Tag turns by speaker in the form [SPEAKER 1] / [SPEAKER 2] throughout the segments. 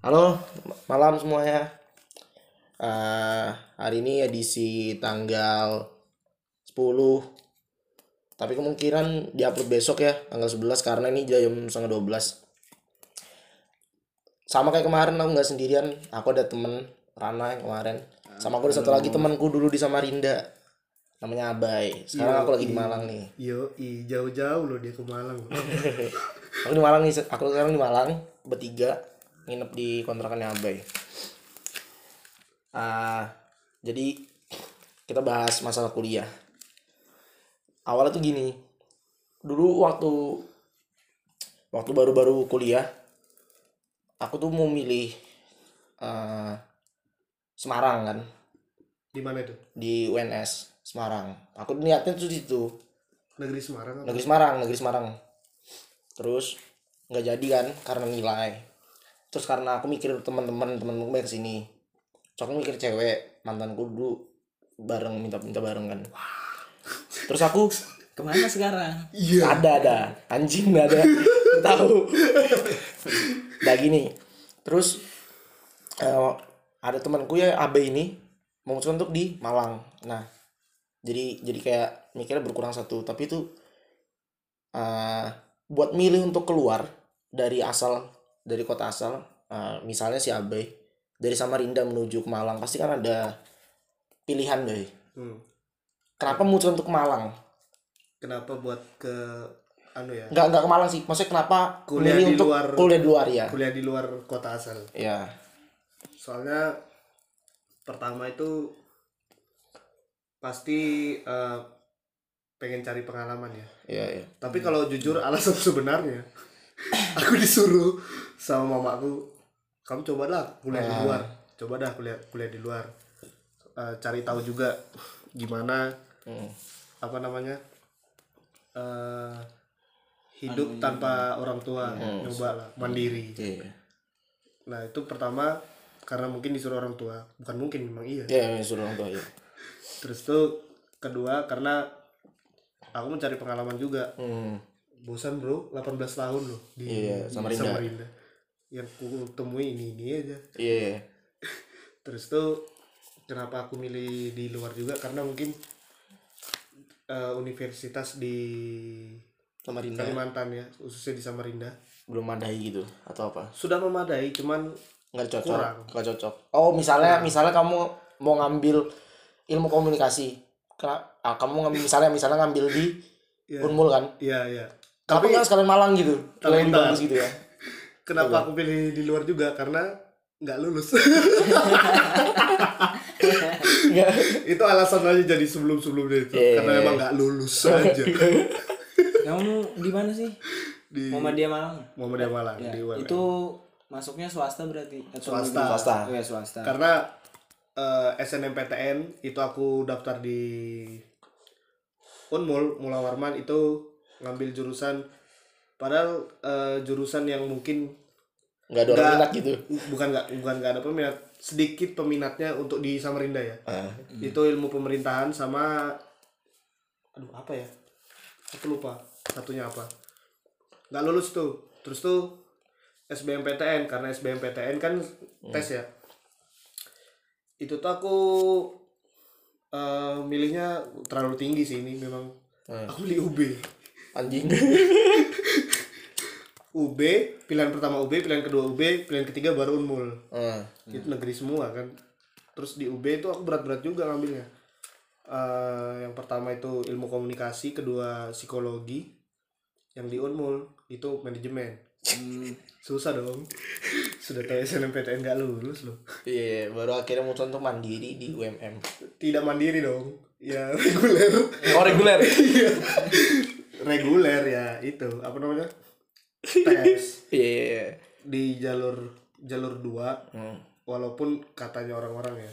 [SPEAKER 1] Halo, malam semuanya. Eh, hari ini edisi tanggal 10. Tapi kemungkinan diupload besok ya, tanggal 11 karena ini jam setengah 12. Sama kayak kemarin aku nggak sendirian, aku ada temen Rana yang kemarin. Sama aku ada satu lagi temanku dulu di Samarinda. Namanya Abai. Sekarang aku lagi di Malang nih.
[SPEAKER 2] Yo, jauh-jauh loh dia ke Malang.
[SPEAKER 1] Aku di Malang nih, aku sekarang di Malang bertiga nginep di kontrakannya Abai. Ah, jadi kita bahas masalah kuliah. Awalnya tuh gini. Dulu waktu waktu baru-baru kuliah, aku tuh mau milih eh, Semarang kan
[SPEAKER 2] Di mana itu?
[SPEAKER 1] di UNS Semarang. Aku niatnya tuh di situ.
[SPEAKER 2] Negeri Semarang apa?
[SPEAKER 1] negeri Semarang negeri Semarang terus nggak jadi kan karena nilai terus karena aku mikir teman-teman teman-teman banyak ke sini. So aku mikir cewek mantanku dulu bareng minta-minta bareng kan. Terus aku
[SPEAKER 3] Ke mana sekarang?
[SPEAKER 2] Iya.
[SPEAKER 1] ada ada. Anjing nggak ada. Tahu. Nah gini. Terus eh, ada temanku ya AB ini memutuskan untuk di Malang. Nah jadi jadi kayak mikirnya berkurang satu. Tapi itu eh, buat milih untuk keluar dari asal dari kota asal eh, misalnya si AB dari Samarinda menuju ke Malang pasti kan ada pilihan deh
[SPEAKER 2] Hmm.
[SPEAKER 1] kenapa memutuskan untuk ke Malang
[SPEAKER 2] Kenapa buat ke anu ya?
[SPEAKER 1] nggak nggak ke Malang sih maksudnya kenapa
[SPEAKER 2] Kuliah di
[SPEAKER 1] untuk
[SPEAKER 2] luar-
[SPEAKER 1] kuliah di luar ya
[SPEAKER 2] Kuliah di luar kota asal.
[SPEAKER 1] ya
[SPEAKER 2] Soalnya pertama itu pasti eh, pengen cari pengalaman ya.
[SPEAKER 1] iya iya
[SPEAKER 2] Tapi kalau jujur alasan sebenarnya aku disuruh sama mamaku, kamu coba dah kuliah di
[SPEAKER 1] Ah.
[SPEAKER 2] luar. Coba dah kuliah kuliah di luar. Eh, cari tahu juga gimana
[SPEAKER 1] Hmm.
[SPEAKER 2] apa namanya? eh hidup tanpa orang tua, nyoba lah, mandiri.
[SPEAKER 1] iya
[SPEAKER 2] Nah, itu pertama karena mungkin disuruh orang tua. Bukan mungkin memang iya.
[SPEAKER 1] iya iya, suruh orang tua iya
[SPEAKER 2] Terus tuh kedua karena aku mencari pengalaman juga.
[SPEAKER 1] hmm.
[SPEAKER 2] Bosan bro. 18 tahun loh di,
[SPEAKER 1] Iya, Samarinda.
[SPEAKER 2] Samarinda. yang ku temui ini ini aja.
[SPEAKER 1] Iya iya.
[SPEAKER 2] terus tuh kenapa aku milih di luar juga? Karena mungkin eh, universitas di
[SPEAKER 1] Samarinda.
[SPEAKER 2] Kalimantan ya khususnya di Samarinda.
[SPEAKER 1] Belum madai gitu atau apa?
[SPEAKER 2] Sudah memadai cuman
[SPEAKER 1] nggak cocok.
[SPEAKER 2] Kurang.
[SPEAKER 1] nggak cocok. Oh misalnya misalnya kamu mau ngambil ilmu komunikasi. Ah, kamu ngambil misalnya misalnya ngambil di
[SPEAKER 2] Iya.
[SPEAKER 1] Unmul kan?
[SPEAKER 2] Ya ya
[SPEAKER 1] kenapa
[SPEAKER 2] Tapi-
[SPEAKER 1] nggak sekalian Malang gitu
[SPEAKER 2] Tapi
[SPEAKER 1] lebih
[SPEAKER 2] bentar.
[SPEAKER 1] bagus gitu ya
[SPEAKER 2] kenapa aku pilih di luar juga karena nggak lulus itu alasan aja jadi sebelum sebelumnya itu
[SPEAKER 1] Iya.
[SPEAKER 2] karena emang nggak lulus aja
[SPEAKER 3] Kamu di mana sih?
[SPEAKER 2] di
[SPEAKER 3] Muhammadiyah Malang.
[SPEAKER 2] Muhammadiyah Malang
[SPEAKER 3] Ya,
[SPEAKER 2] di UMN.
[SPEAKER 3] itu masuknya swasta berarti atau
[SPEAKER 2] Swasta.
[SPEAKER 1] Swasta.
[SPEAKER 3] Oh, ya swasta.
[SPEAKER 2] karena eh, SNMPTN itu aku daftar di Unmul Mula Warman itu ngambil jurusan. Padahal eh, jurusan yang mungkin
[SPEAKER 1] nggak ada orang
[SPEAKER 2] Nggak.
[SPEAKER 1] minat gitu.
[SPEAKER 2] bukan nggak bukan nggak ada peminat sedikit peminatnya untuk di Samarinda ya.
[SPEAKER 1] Ah,
[SPEAKER 2] itu ilmu pemerintahan sama aduh apa ya? Aku lupa satunya apa. Nggak lulus tuh. Terus tuh SBMPTN karena SBMPTN kan tes ya. Itu tuh aku eh, milihnya terlalu tinggi sih ini memang.
[SPEAKER 1] Hmm.
[SPEAKER 2] aku milih UB
[SPEAKER 1] anjing.
[SPEAKER 2] UB pilihan pertama UB pilihan kedua UB pilihan ketiga baru Unmul.
[SPEAKER 1] Ah,
[SPEAKER 2] itu negeri semua kan. Terus di UB itu aku berat-berat juga ngambilnya. Eh, yang pertama itu ilmu komunikasi kedua psikologi yang di Unmul itu manajemen.
[SPEAKER 3] Hmm,
[SPEAKER 2] susah dong. Sudah tahu SNMPTN nggak lulus loh.
[SPEAKER 1] Iya baru akhirnya mutusin untuk mandiri di UMM
[SPEAKER 2] tidak mandiri dong. Ya reguler.
[SPEAKER 1] Oh reguler
[SPEAKER 2] reguler ya itu apa namanya? Tes.
[SPEAKER 1] Iya iya, iya.
[SPEAKER 2] di jalur jalur 2
[SPEAKER 1] Hmm.
[SPEAKER 2] walaupun katanya orang-orang ya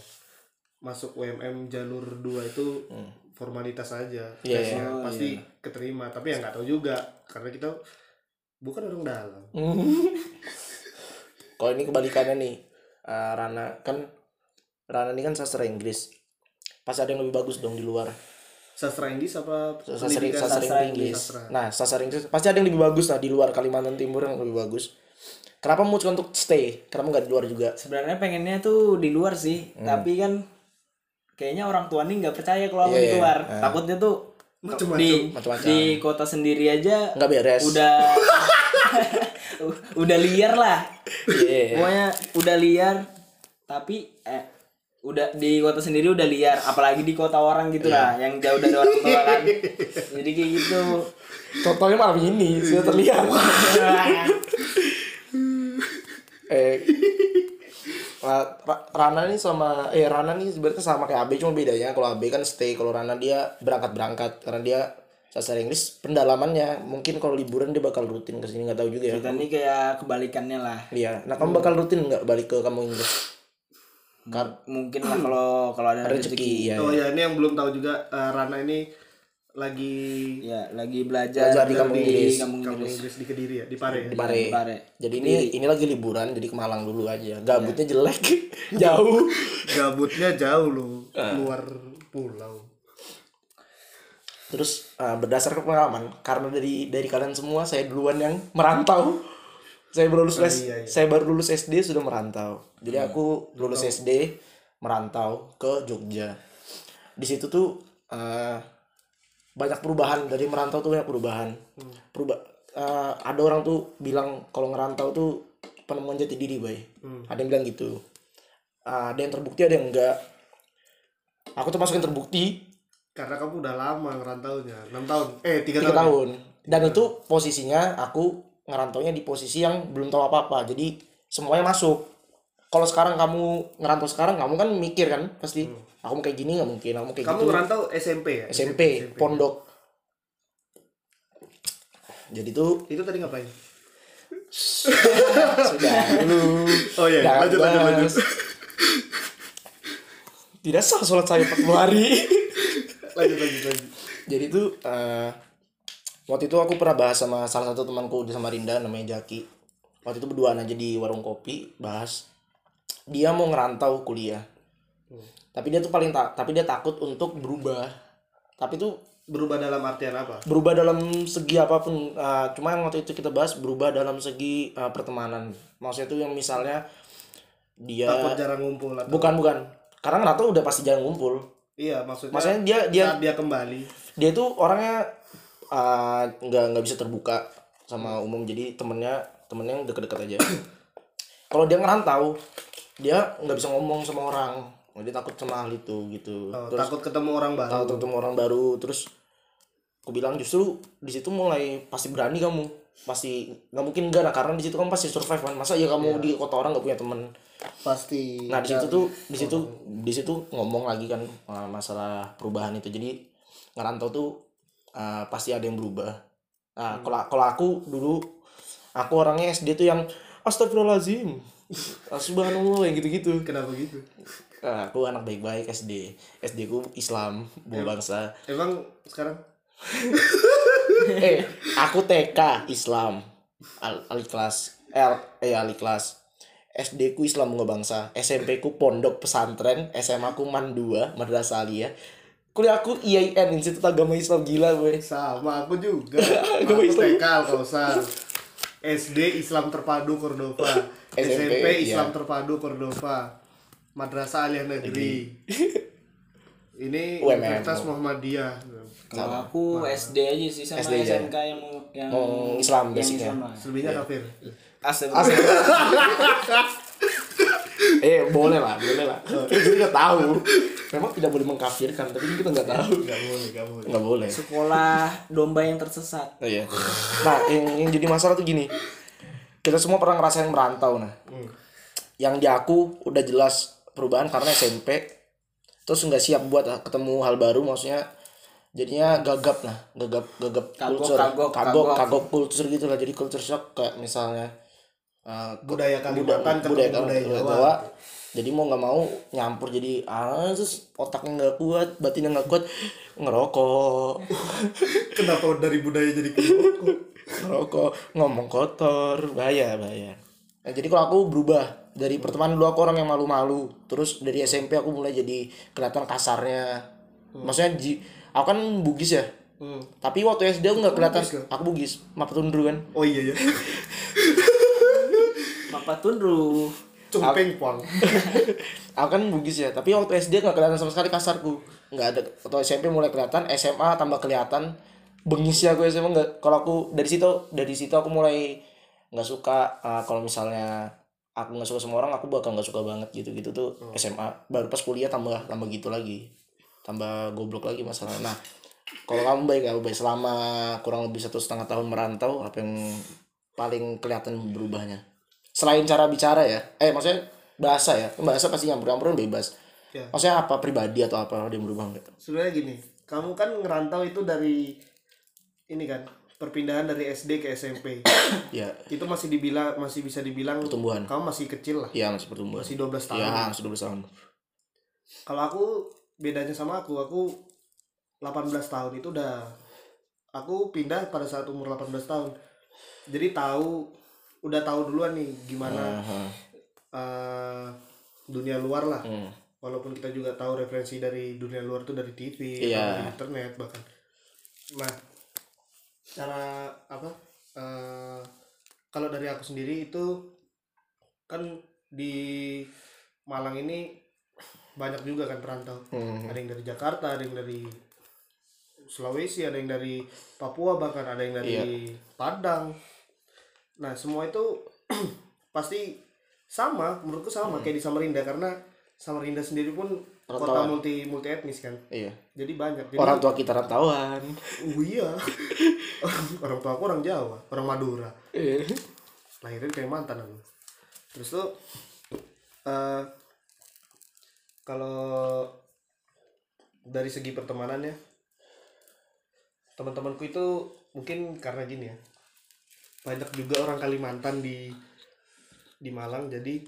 [SPEAKER 2] masuk UMM jalur 2 itu formalitas saja
[SPEAKER 1] Iya,
[SPEAKER 2] tesnya
[SPEAKER 3] iya.
[SPEAKER 2] pasti keterima tapi ya nggak tahu juga karena kita bukan orang dalam.
[SPEAKER 1] Kalau ini kebalikannya nih eh, Rana kan Rana ini kan sastra Inggris. Pasti ada yang lebih bagus dong di luar
[SPEAKER 2] sastra Inggris apa
[SPEAKER 1] sastra,
[SPEAKER 2] pendidikan
[SPEAKER 1] sastra
[SPEAKER 3] sastra
[SPEAKER 1] Inggris
[SPEAKER 2] Sastra.
[SPEAKER 1] nah sastra Inggris pasti ada yang lebih bagus lah di luar Kalimantan Timur yang lebih bagus kenapa memutuskan untuk stay kenapa nggak di luar juga
[SPEAKER 3] sebenarnya pengennya tuh di luar sih
[SPEAKER 1] Hmm.
[SPEAKER 3] tapi kan kayaknya orang tua nih nggak percaya kalau aku
[SPEAKER 1] Iya,
[SPEAKER 3] di
[SPEAKER 1] iya.
[SPEAKER 3] luar
[SPEAKER 1] Ah.
[SPEAKER 3] takutnya tuh
[SPEAKER 2] Macem-macem.
[SPEAKER 3] di
[SPEAKER 1] Macem-macem.
[SPEAKER 3] di kota sendiri aja
[SPEAKER 1] nggak beres
[SPEAKER 3] udah udah liar lah
[SPEAKER 1] Iya.
[SPEAKER 3] pokoknya udah liar tapi eh udah di kota sendiri udah liar apalagi di kota orang gitu lah
[SPEAKER 1] Iya.
[SPEAKER 3] yang jauh dari orang tua kan. Jadi kayak gitu.
[SPEAKER 1] Contohnya malam ini sudah terlihat. Eh Ra- Ra- Rana nih sama eh Rana nih sebenarnya sama kayak Abe cuma bedanya kalau Abe kan stay kalau Rana dia berangkat berangkat karena dia sastra Inggris pendalamannya mungkin kalau liburan dia bakal rutin ke sini nggak tahu juga ya.
[SPEAKER 3] Kita ini kayak kebalikannya lah.
[SPEAKER 1] Iya. Nah kamu bakal rutin nggak balik ke kamu Inggris Kar
[SPEAKER 3] mungkin lah kalau kalau ada
[SPEAKER 1] rezeki
[SPEAKER 3] rezeki
[SPEAKER 1] ya
[SPEAKER 2] Oh ya ini yang belum tahu juga eh, Rana ini lagi
[SPEAKER 3] ya lagi belajar,
[SPEAKER 1] Belajar di kampung
[SPEAKER 3] di
[SPEAKER 1] Inggris.
[SPEAKER 3] kampung
[SPEAKER 2] kampung
[SPEAKER 3] Inggris
[SPEAKER 2] Inggris di Kediri ya, di Pare. ya?
[SPEAKER 1] di Pare.
[SPEAKER 3] di Pare.
[SPEAKER 1] Jadi ini ini lagi liburan jadi ke Malang dulu aja. Gabutnya jelek, jauh.
[SPEAKER 2] Gabutnya jauh loh,
[SPEAKER 1] Ah.
[SPEAKER 2] keluar pulau.
[SPEAKER 1] Terus uh, berdasarkan pengalaman karena dari dari kalian semua saya duluan yang merantau. Saya baru lulus les-
[SPEAKER 2] iya, iya.
[SPEAKER 1] saya baru lulus SD sudah merantau. Jadi aku lulus SD merantau ke Jogja. Di situ tuh uh, banyak perubahan dari merantau tuh banyak perubahan. Perubah uh, ada orang tuh bilang kalau ngerantau tuh penemuan jati diri, bay. Ada yang bilang gitu. Uh, ada yang terbukti, ada yang enggak. Aku tuh masuk yang terbukti
[SPEAKER 2] Karena kamu udah lama ngerantaunya, 6 tahun. Eh, 3
[SPEAKER 1] tiga
[SPEAKER 2] tahun.
[SPEAKER 1] tahun dan itu posisinya aku ngerantaunya di posisi yang belum tahu apa apa jadi semuanya masuk kalau sekarang kamu ngerantau sekarang kamu kan mikir kan pasti aku mau kayak gini nggak mungkin aku mau kayak
[SPEAKER 2] Kamu
[SPEAKER 1] gitu
[SPEAKER 2] ngerantau SMP ya?
[SPEAKER 1] SMP, pondok jadi tuh
[SPEAKER 2] Itu tadi ngapain?
[SPEAKER 1] sudah dulu
[SPEAKER 2] Oh iya,
[SPEAKER 1] Jangan
[SPEAKER 2] lanjut, lanjut, lanjut.
[SPEAKER 1] bahas. tidak sah sholat saya 40 hari
[SPEAKER 2] lanjut, lanjut, lanjut.
[SPEAKER 1] jadi tuh eh, waktu itu aku pernah bahas sama salah satu temanku di Samarinda namanya Jaki. Waktu itu berduaan aja di warung kopi bahas. Dia mau ngerantau kuliah. Tapi dia tuh paling tak tapi dia takut untuk berubah. Tapi tuh
[SPEAKER 2] Berubah dalam artian apa?
[SPEAKER 1] berubah dalam segi apa pun Eh, cuma yang waktu itu kita bahas berubah dalam segi eh, pertemanan. Maksudnya tuh yang misalnya dia
[SPEAKER 2] Takut jarang ngumpul atau
[SPEAKER 1] bukan bukan. Karena ngerantau udah pasti jarang ngumpul.
[SPEAKER 2] Iya, maksudnya,
[SPEAKER 1] maksudnya dia dia
[SPEAKER 2] dia kembali.
[SPEAKER 1] dia tuh orangnya uh, nggak nggak bisa terbuka sama umum. Jadi temennya temennya yang deket-deket aja. Kalau dia ngerantau dia nggak bisa ngomong sama orang. Dia takut sama hal itu gitu.
[SPEAKER 2] Oh,
[SPEAKER 1] terus
[SPEAKER 2] takut ketemu orang baru.
[SPEAKER 1] takut ketemu orang baru. Terus aku bilang justru di situ mulai pasti berani kamu. Pasti nggak mungkin enggak nah karena di situ kamu pasti survive kan. Masa ya kamu di kota orang nggak punya temen?
[SPEAKER 2] Pasti.
[SPEAKER 1] Nah di situ tuh di situ di situ ngomong lagi kan uh, masalah perubahan itu. Jadi ngerantau tuh uh, pasti ada yang berubah. Nah kalau kalau aku dulu aku orangnya SD tuh yang astagfirullahaladzim. Ah, Subhanallah yang gitu-gitu.
[SPEAKER 2] Kenapa gitu?
[SPEAKER 1] Nah, aku anak baik-baik SD. SD ku Islam, bawa bangsa.
[SPEAKER 2] Emang sekarang
[SPEAKER 1] eh, aku TK Islam. Al Aliklas. L eh Aliklas. SD ku Islam bunga bangsa, SMP ku Pondok Pesantren, SMA ku Man 2, Madrasah Aliyah. Kuliah aku IAIN, Institut Agama Islam gila gue.
[SPEAKER 2] sama aku juga.
[SPEAKER 1] Agama
[SPEAKER 2] aku
[SPEAKER 1] Islam.
[SPEAKER 2] TK Kausar. SD Islam Terpadu Cordova.
[SPEAKER 1] SMP,
[SPEAKER 2] SMP,
[SPEAKER 1] iya.
[SPEAKER 2] Islam Terpadu Cordova. Madrasah Aliyah Negeri. Ini
[SPEAKER 1] UMM.
[SPEAKER 2] Universitas Muhammadiyah.
[SPEAKER 3] kalau aku SD aja sih sama
[SPEAKER 1] SD.
[SPEAKER 3] SMK yang mau yang
[SPEAKER 1] Islam
[SPEAKER 3] yang
[SPEAKER 1] basicnya.
[SPEAKER 2] Selebihnya kafir.
[SPEAKER 3] Astagfirullah.
[SPEAKER 1] Eh boleh lah, boleh lah. Kita juga tahu. Memang tidak boleh mengkafirkan, tapi kita nggak tahu.
[SPEAKER 2] Gak boleh, gak boleh.
[SPEAKER 1] Nggak boleh.
[SPEAKER 3] Sekolah domba yang tersesat.
[SPEAKER 1] Oh, iya. Nah, yang, yang jadi masalah tuh gini. Kita semua pernah ngerasain merantau nah. Yang di aku udah jelas perubahan karena SMP. Terus nggak siap buat ketemu hal baru maksudnya jadinya gagap lah, gagap gagap
[SPEAKER 3] Kagok,
[SPEAKER 1] culture,
[SPEAKER 3] kagok,
[SPEAKER 1] kagok,
[SPEAKER 3] kagok.
[SPEAKER 1] kagok culture gitu lah. Jadi culture shock kayak misalnya uh,
[SPEAKER 2] Budaya Kalimantan ketemu
[SPEAKER 1] budaya,
[SPEAKER 2] budaya Jawa.
[SPEAKER 1] Jawa. Jadi mau nggak mau nyampur jadi ah terus otaknya nggak kuat, batinnya nggak kuat, ngerokok.
[SPEAKER 2] Kenapa dari budaya jadi ke
[SPEAKER 1] ngerokok ngomong kotor bahaya bahaya nah, jadi kalau aku berubah dari pertemanan dulu aku orang yang malu-malu terus dari SMP aku mulai jadi kelihatan kasarnya maksudnya ji, aku kan bugis ya
[SPEAKER 2] Hmm.
[SPEAKER 1] tapi waktu SD aku nggak kelihatan
[SPEAKER 2] Bugis,
[SPEAKER 1] aku bugis map tundur kan
[SPEAKER 2] Oh iya ya.
[SPEAKER 3] apa tunru.
[SPEAKER 2] Cumping pong.
[SPEAKER 1] aku kan bugis ya tapi waktu SD nggak kelihatan sama sekali kasarku. Nggak ada atau SMP mulai kelihatan SMA tambah kelihatan. Bengis ya aku SMA nggak kalau aku dari situ dari situ aku mulai nggak suka uh, kalau misalnya aku nggak suka sama orang aku bakal nggak suka banget gitu gitu tuh SMA baru pas kuliah tambah tambah gitu lagi. Tambah goblok lagi masalah nah kalau kamu baik kamu baik. Selama kurang lebih satu setengah tahun merantau apa yang paling kelihatan berubahnya selain cara bicara ya eh maksudnya bahasa ya bahasa pasti nyampur-nyampuran bebas
[SPEAKER 2] Ya.
[SPEAKER 1] maksudnya apa pribadi atau apa dia berubah gitu
[SPEAKER 2] Sebenarnya gini, kamu kan ngerantau itu dari ini kan perpindahan dari SD ke SMP.
[SPEAKER 1] ya
[SPEAKER 2] itu masih dibilang masih bisa dibilang
[SPEAKER 1] Pertumbuhan.
[SPEAKER 2] kamu masih kecil lah.
[SPEAKER 1] ya masih pertumbuhan
[SPEAKER 2] Masih 12 tahun.
[SPEAKER 1] ya masih 12 tahun
[SPEAKER 2] Kalau aku bedanya sama aku, aku 18 tahun itu udah aku pindah pada saat umur 18 tahun. Jadi tahu udah tahu duluan nih gimana
[SPEAKER 1] Aha.
[SPEAKER 2] eh, dunia luar lah.
[SPEAKER 1] Hmm.
[SPEAKER 2] Walaupun kita juga tahu referensi dari dunia luar tuh dari TV,
[SPEAKER 1] Iya.
[SPEAKER 2] dari internet bahkan. Nah, cara apa? eh, kalau dari aku sendiri itu kan di Malang ini banyak juga kan perantau.
[SPEAKER 1] Hmm.
[SPEAKER 2] Ada yang dari Jakarta, ada yang dari Sulawesi, ada yang dari Papua bahkan ada yang dari Padang. Nah, semua itu pasti sama, menurutku sama kayak di Samarinda karena Samarinda sendiri pun kota multi multi etnis kan.
[SPEAKER 1] iya
[SPEAKER 2] Jadi banyak. Jadi,
[SPEAKER 1] orang tua kita rantauan
[SPEAKER 2] Oh iya. orang tua aku orang Jawa, orang Madura.
[SPEAKER 1] Iya.
[SPEAKER 2] Lahirnya di Kalimantan aku. Terus tuh eh kalau dari segi pertemanannya teman-temanku itu mungkin karena gini ya. Banyak juga orang Kalimantan di di Malang jadi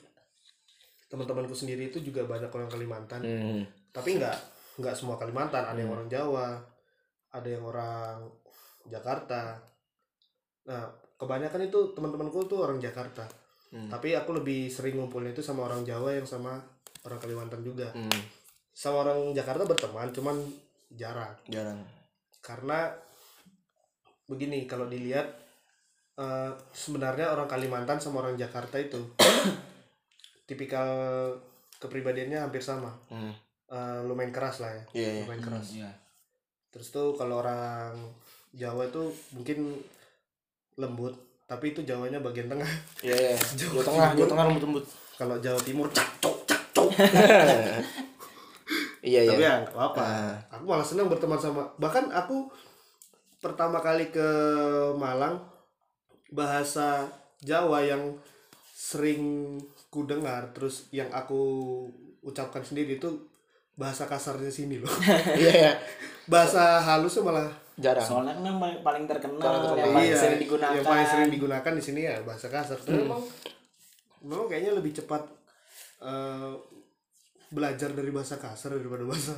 [SPEAKER 2] teman-temanku sendiri itu juga banyak orang Kalimantan.
[SPEAKER 1] Hmm.
[SPEAKER 2] tapi nggak nggak semua Kalimantan ada yang orang Jawa ada yang orang Jakarta. Nah kebanyakan itu teman-temanku tuh orang Jakarta.
[SPEAKER 1] Hmm.
[SPEAKER 2] tapi aku lebih sering ngumpulnya itu sama orang Jawa yang sama orang Kalimantan juga.
[SPEAKER 1] Hmm.
[SPEAKER 2] sama orang Jakarta berteman cuman jarang.
[SPEAKER 1] Jarang.
[SPEAKER 2] Karena begini kalau dilihat eh, sebenarnya orang Kalimantan sama orang Jakarta itu tipikal kepribadiannya hampir sama
[SPEAKER 1] Hmm.
[SPEAKER 2] Eh, lumayan keras lah ya
[SPEAKER 1] Iya, iya.
[SPEAKER 2] lumayan keras
[SPEAKER 3] Iya.
[SPEAKER 2] terus tuh kalau orang Jawa itu mungkin lembut tapi itu Jawanya bagian tengah
[SPEAKER 1] iya iya
[SPEAKER 2] Jawa
[SPEAKER 1] Jawa tengah. Jawa tengah lembut lembut
[SPEAKER 2] kalau Jawa Timur cacok cacok
[SPEAKER 1] iya iya
[SPEAKER 2] tapi ya nggak apa
[SPEAKER 1] Ah.
[SPEAKER 2] aku malah senang berteman sama bahkan aku pertama kali ke Malang bahasa Jawa yang sering ku dengar terus yang aku ucapkan sendiri itu bahasa kasarnya sini loh.
[SPEAKER 1] Iya iya.
[SPEAKER 2] Bahasa halusnya malah
[SPEAKER 1] jarang.
[SPEAKER 3] Soalnya kan yang paling- terkenal yang paling
[SPEAKER 2] Iya,
[SPEAKER 3] sering digunakan.
[SPEAKER 2] yang paling sering digunakan di sini ya bahasa kasar.
[SPEAKER 1] Hmm.
[SPEAKER 2] Tapi memang memang kayaknya lebih cepat eh, belajar dari bahasa kasar daripada bahasa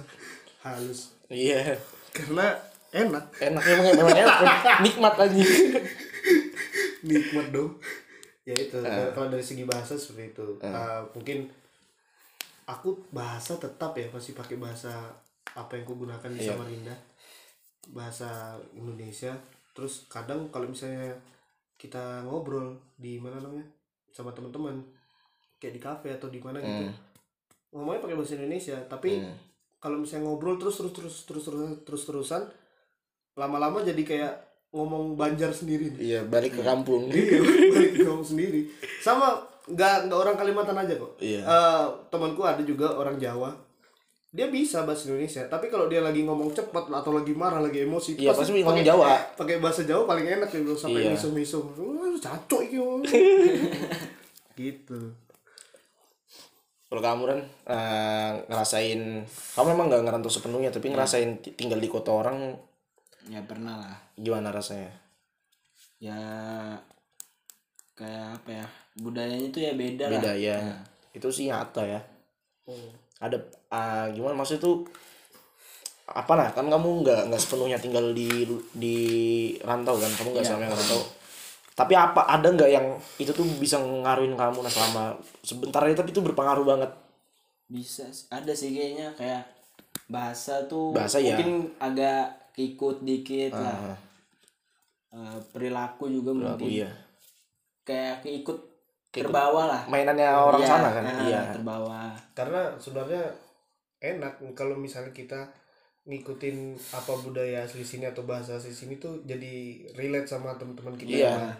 [SPEAKER 2] halus.
[SPEAKER 1] Iya.
[SPEAKER 2] Karena enak.
[SPEAKER 1] Enak emang memang enak. Nikmat aja
[SPEAKER 2] nikmat dong ya itu
[SPEAKER 1] Ah.
[SPEAKER 2] kalau dari segi bahasa seperti itu Eh, mungkin aku bahasa tetap ya masih pakai bahasa apa yang kugunakan di
[SPEAKER 1] Iya.
[SPEAKER 2] Samarinda bahasa Indonesia terus kadang kalau misalnya kita ngobrol di mana namanya sama teman-teman kayak di kafe atau di mana gitu
[SPEAKER 1] Hmm.
[SPEAKER 2] ngomongnya pakai bahasa Indonesia tapi
[SPEAKER 1] Hmm.
[SPEAKER 2] kalau misalnya ngobrol terus terus terus terus terus terus terusan lama-lama jadi kayak ngomong Banjar sendiri nih.
[SPEAKER 1] iya balik ke kampung
[SPEAKER 2] Iya, balik ke kamu sendiri. Sama nggak nggak orang Kalimantan aja kok.
[SPEAKER 1] Iya.
[SPEAKER 2] Eh, temanku ada juga orang Jawa. Dia bisa bahasa Indonesia, tapi kalau dia lagi ngomong cepat atau lagi marah, lagi emosi,
[SPEAKER 1] iya pasti ngomong
[SPEAKER 2] pakai-
[SPEAKER 1] Jawa
[SPEAKER 2] Pakai bahasa Jawa paling enak ya sampai
[SPEAKER 1] Iya.
[SPEAKER 2] misum-misum. Wah, cacok iki. gitu.
[SPEAKER 1] kalau kamu kan eh, ngerasain kamu emang nggak ngerantau sepenuhnya tapi ngerasain ti- tinggal di kota orang
[SPEAKER 3] ya pernah lah.
[SPEAKER 1] Gimana rasanya?
[SPEAKER 3] Ya kayak apa ya? Budayanya itu ya beda, lah.
[SPEAKER 1] Beda ya itu sih nyata ya.
[SPEAKER 2] Oh.
[SPEAKER 1] ada ah, gimana? Maksudnya tuh apa lah kan kamu nggak nggak sepenuhnya tinggal di di rantau kan? Kamu nggak selama rantau. Tapi apa ada nggak yang itu tuh bisa ngaruhin kamu nah selama sebentar aja tapi itu berpengaruh banget?
[SPEAKER 3] Bisa ada sih kayaknya. Kayak bahasa tuh
[SPEAKER 1] Bahasa ya.
[SPEAKER 3] mungkin agak ikut dikit lah.
[SPEAKER 1] Ah,
[SPEAKER 3] Eh, perilaku juga
[SPEAKER 1] aku
[SPEAKER 3] mungkin.
[SPEAKER 1] iya.
[SPEAKER 3] Kayak keikut
[SPEAKER 1] kayak
[SPEAKER 3] terbawa lah.
[SPEAKER 1] mainannya orang
[SPEAKER 3] Iya,
[SPEAKER 1] sana kan?
[SPEAKER 3] ah,
[SPEAKER 1] iya.
[SPEAKER 3] terbawa.
[SPEAKER 2] Karena sebenarnya enak kalau misalnya kita ngikutin apa budaya asli sini atau bahasa asli sini tuh jadi relate sama teman-teman kita.
[SPEAKER 1] Iya.
[SPEAKER 2] yang-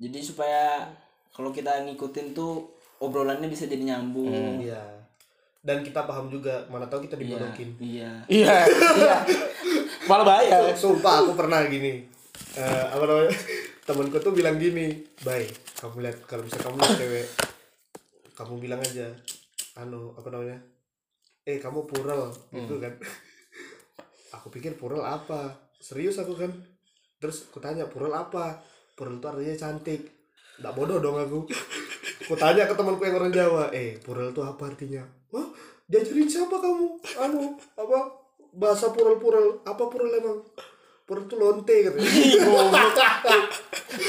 [SPEAKER 3] jadi supaya kalau kita ngikutin tuh obrolannya bisa jadi nyambung.
[SPEAKER 2] Iya. Dan kita paham juga mana tahu kita
[SPEAKER 3] iya
[SPEAKER 2] dibodokin
[SPEAKER 3] iya.
[SPEAKER 1] Iya iya malah bahaya.
[SPEAKER 2] Sumpah aku pernah gini. Eh, apa namanya? Temanku tuh bilang gini bye kamu lihat kalau bisa kamu lihat cewek kamu bilang aja anu apa namanya? Eh kamu pural gitu kan. Aku pikir pural apa? Serius aku kan. Terus aku tanya pural apa? Pural itu artinya cantik. Nggak bodoh dong aku. Aku tanya ke temanku yang orang Jawa eh pural itu apa artinya? Wah diajarin siapa kamu? Anu apa bahasa pural pural apa pural emang? Pural itu lonte katanya.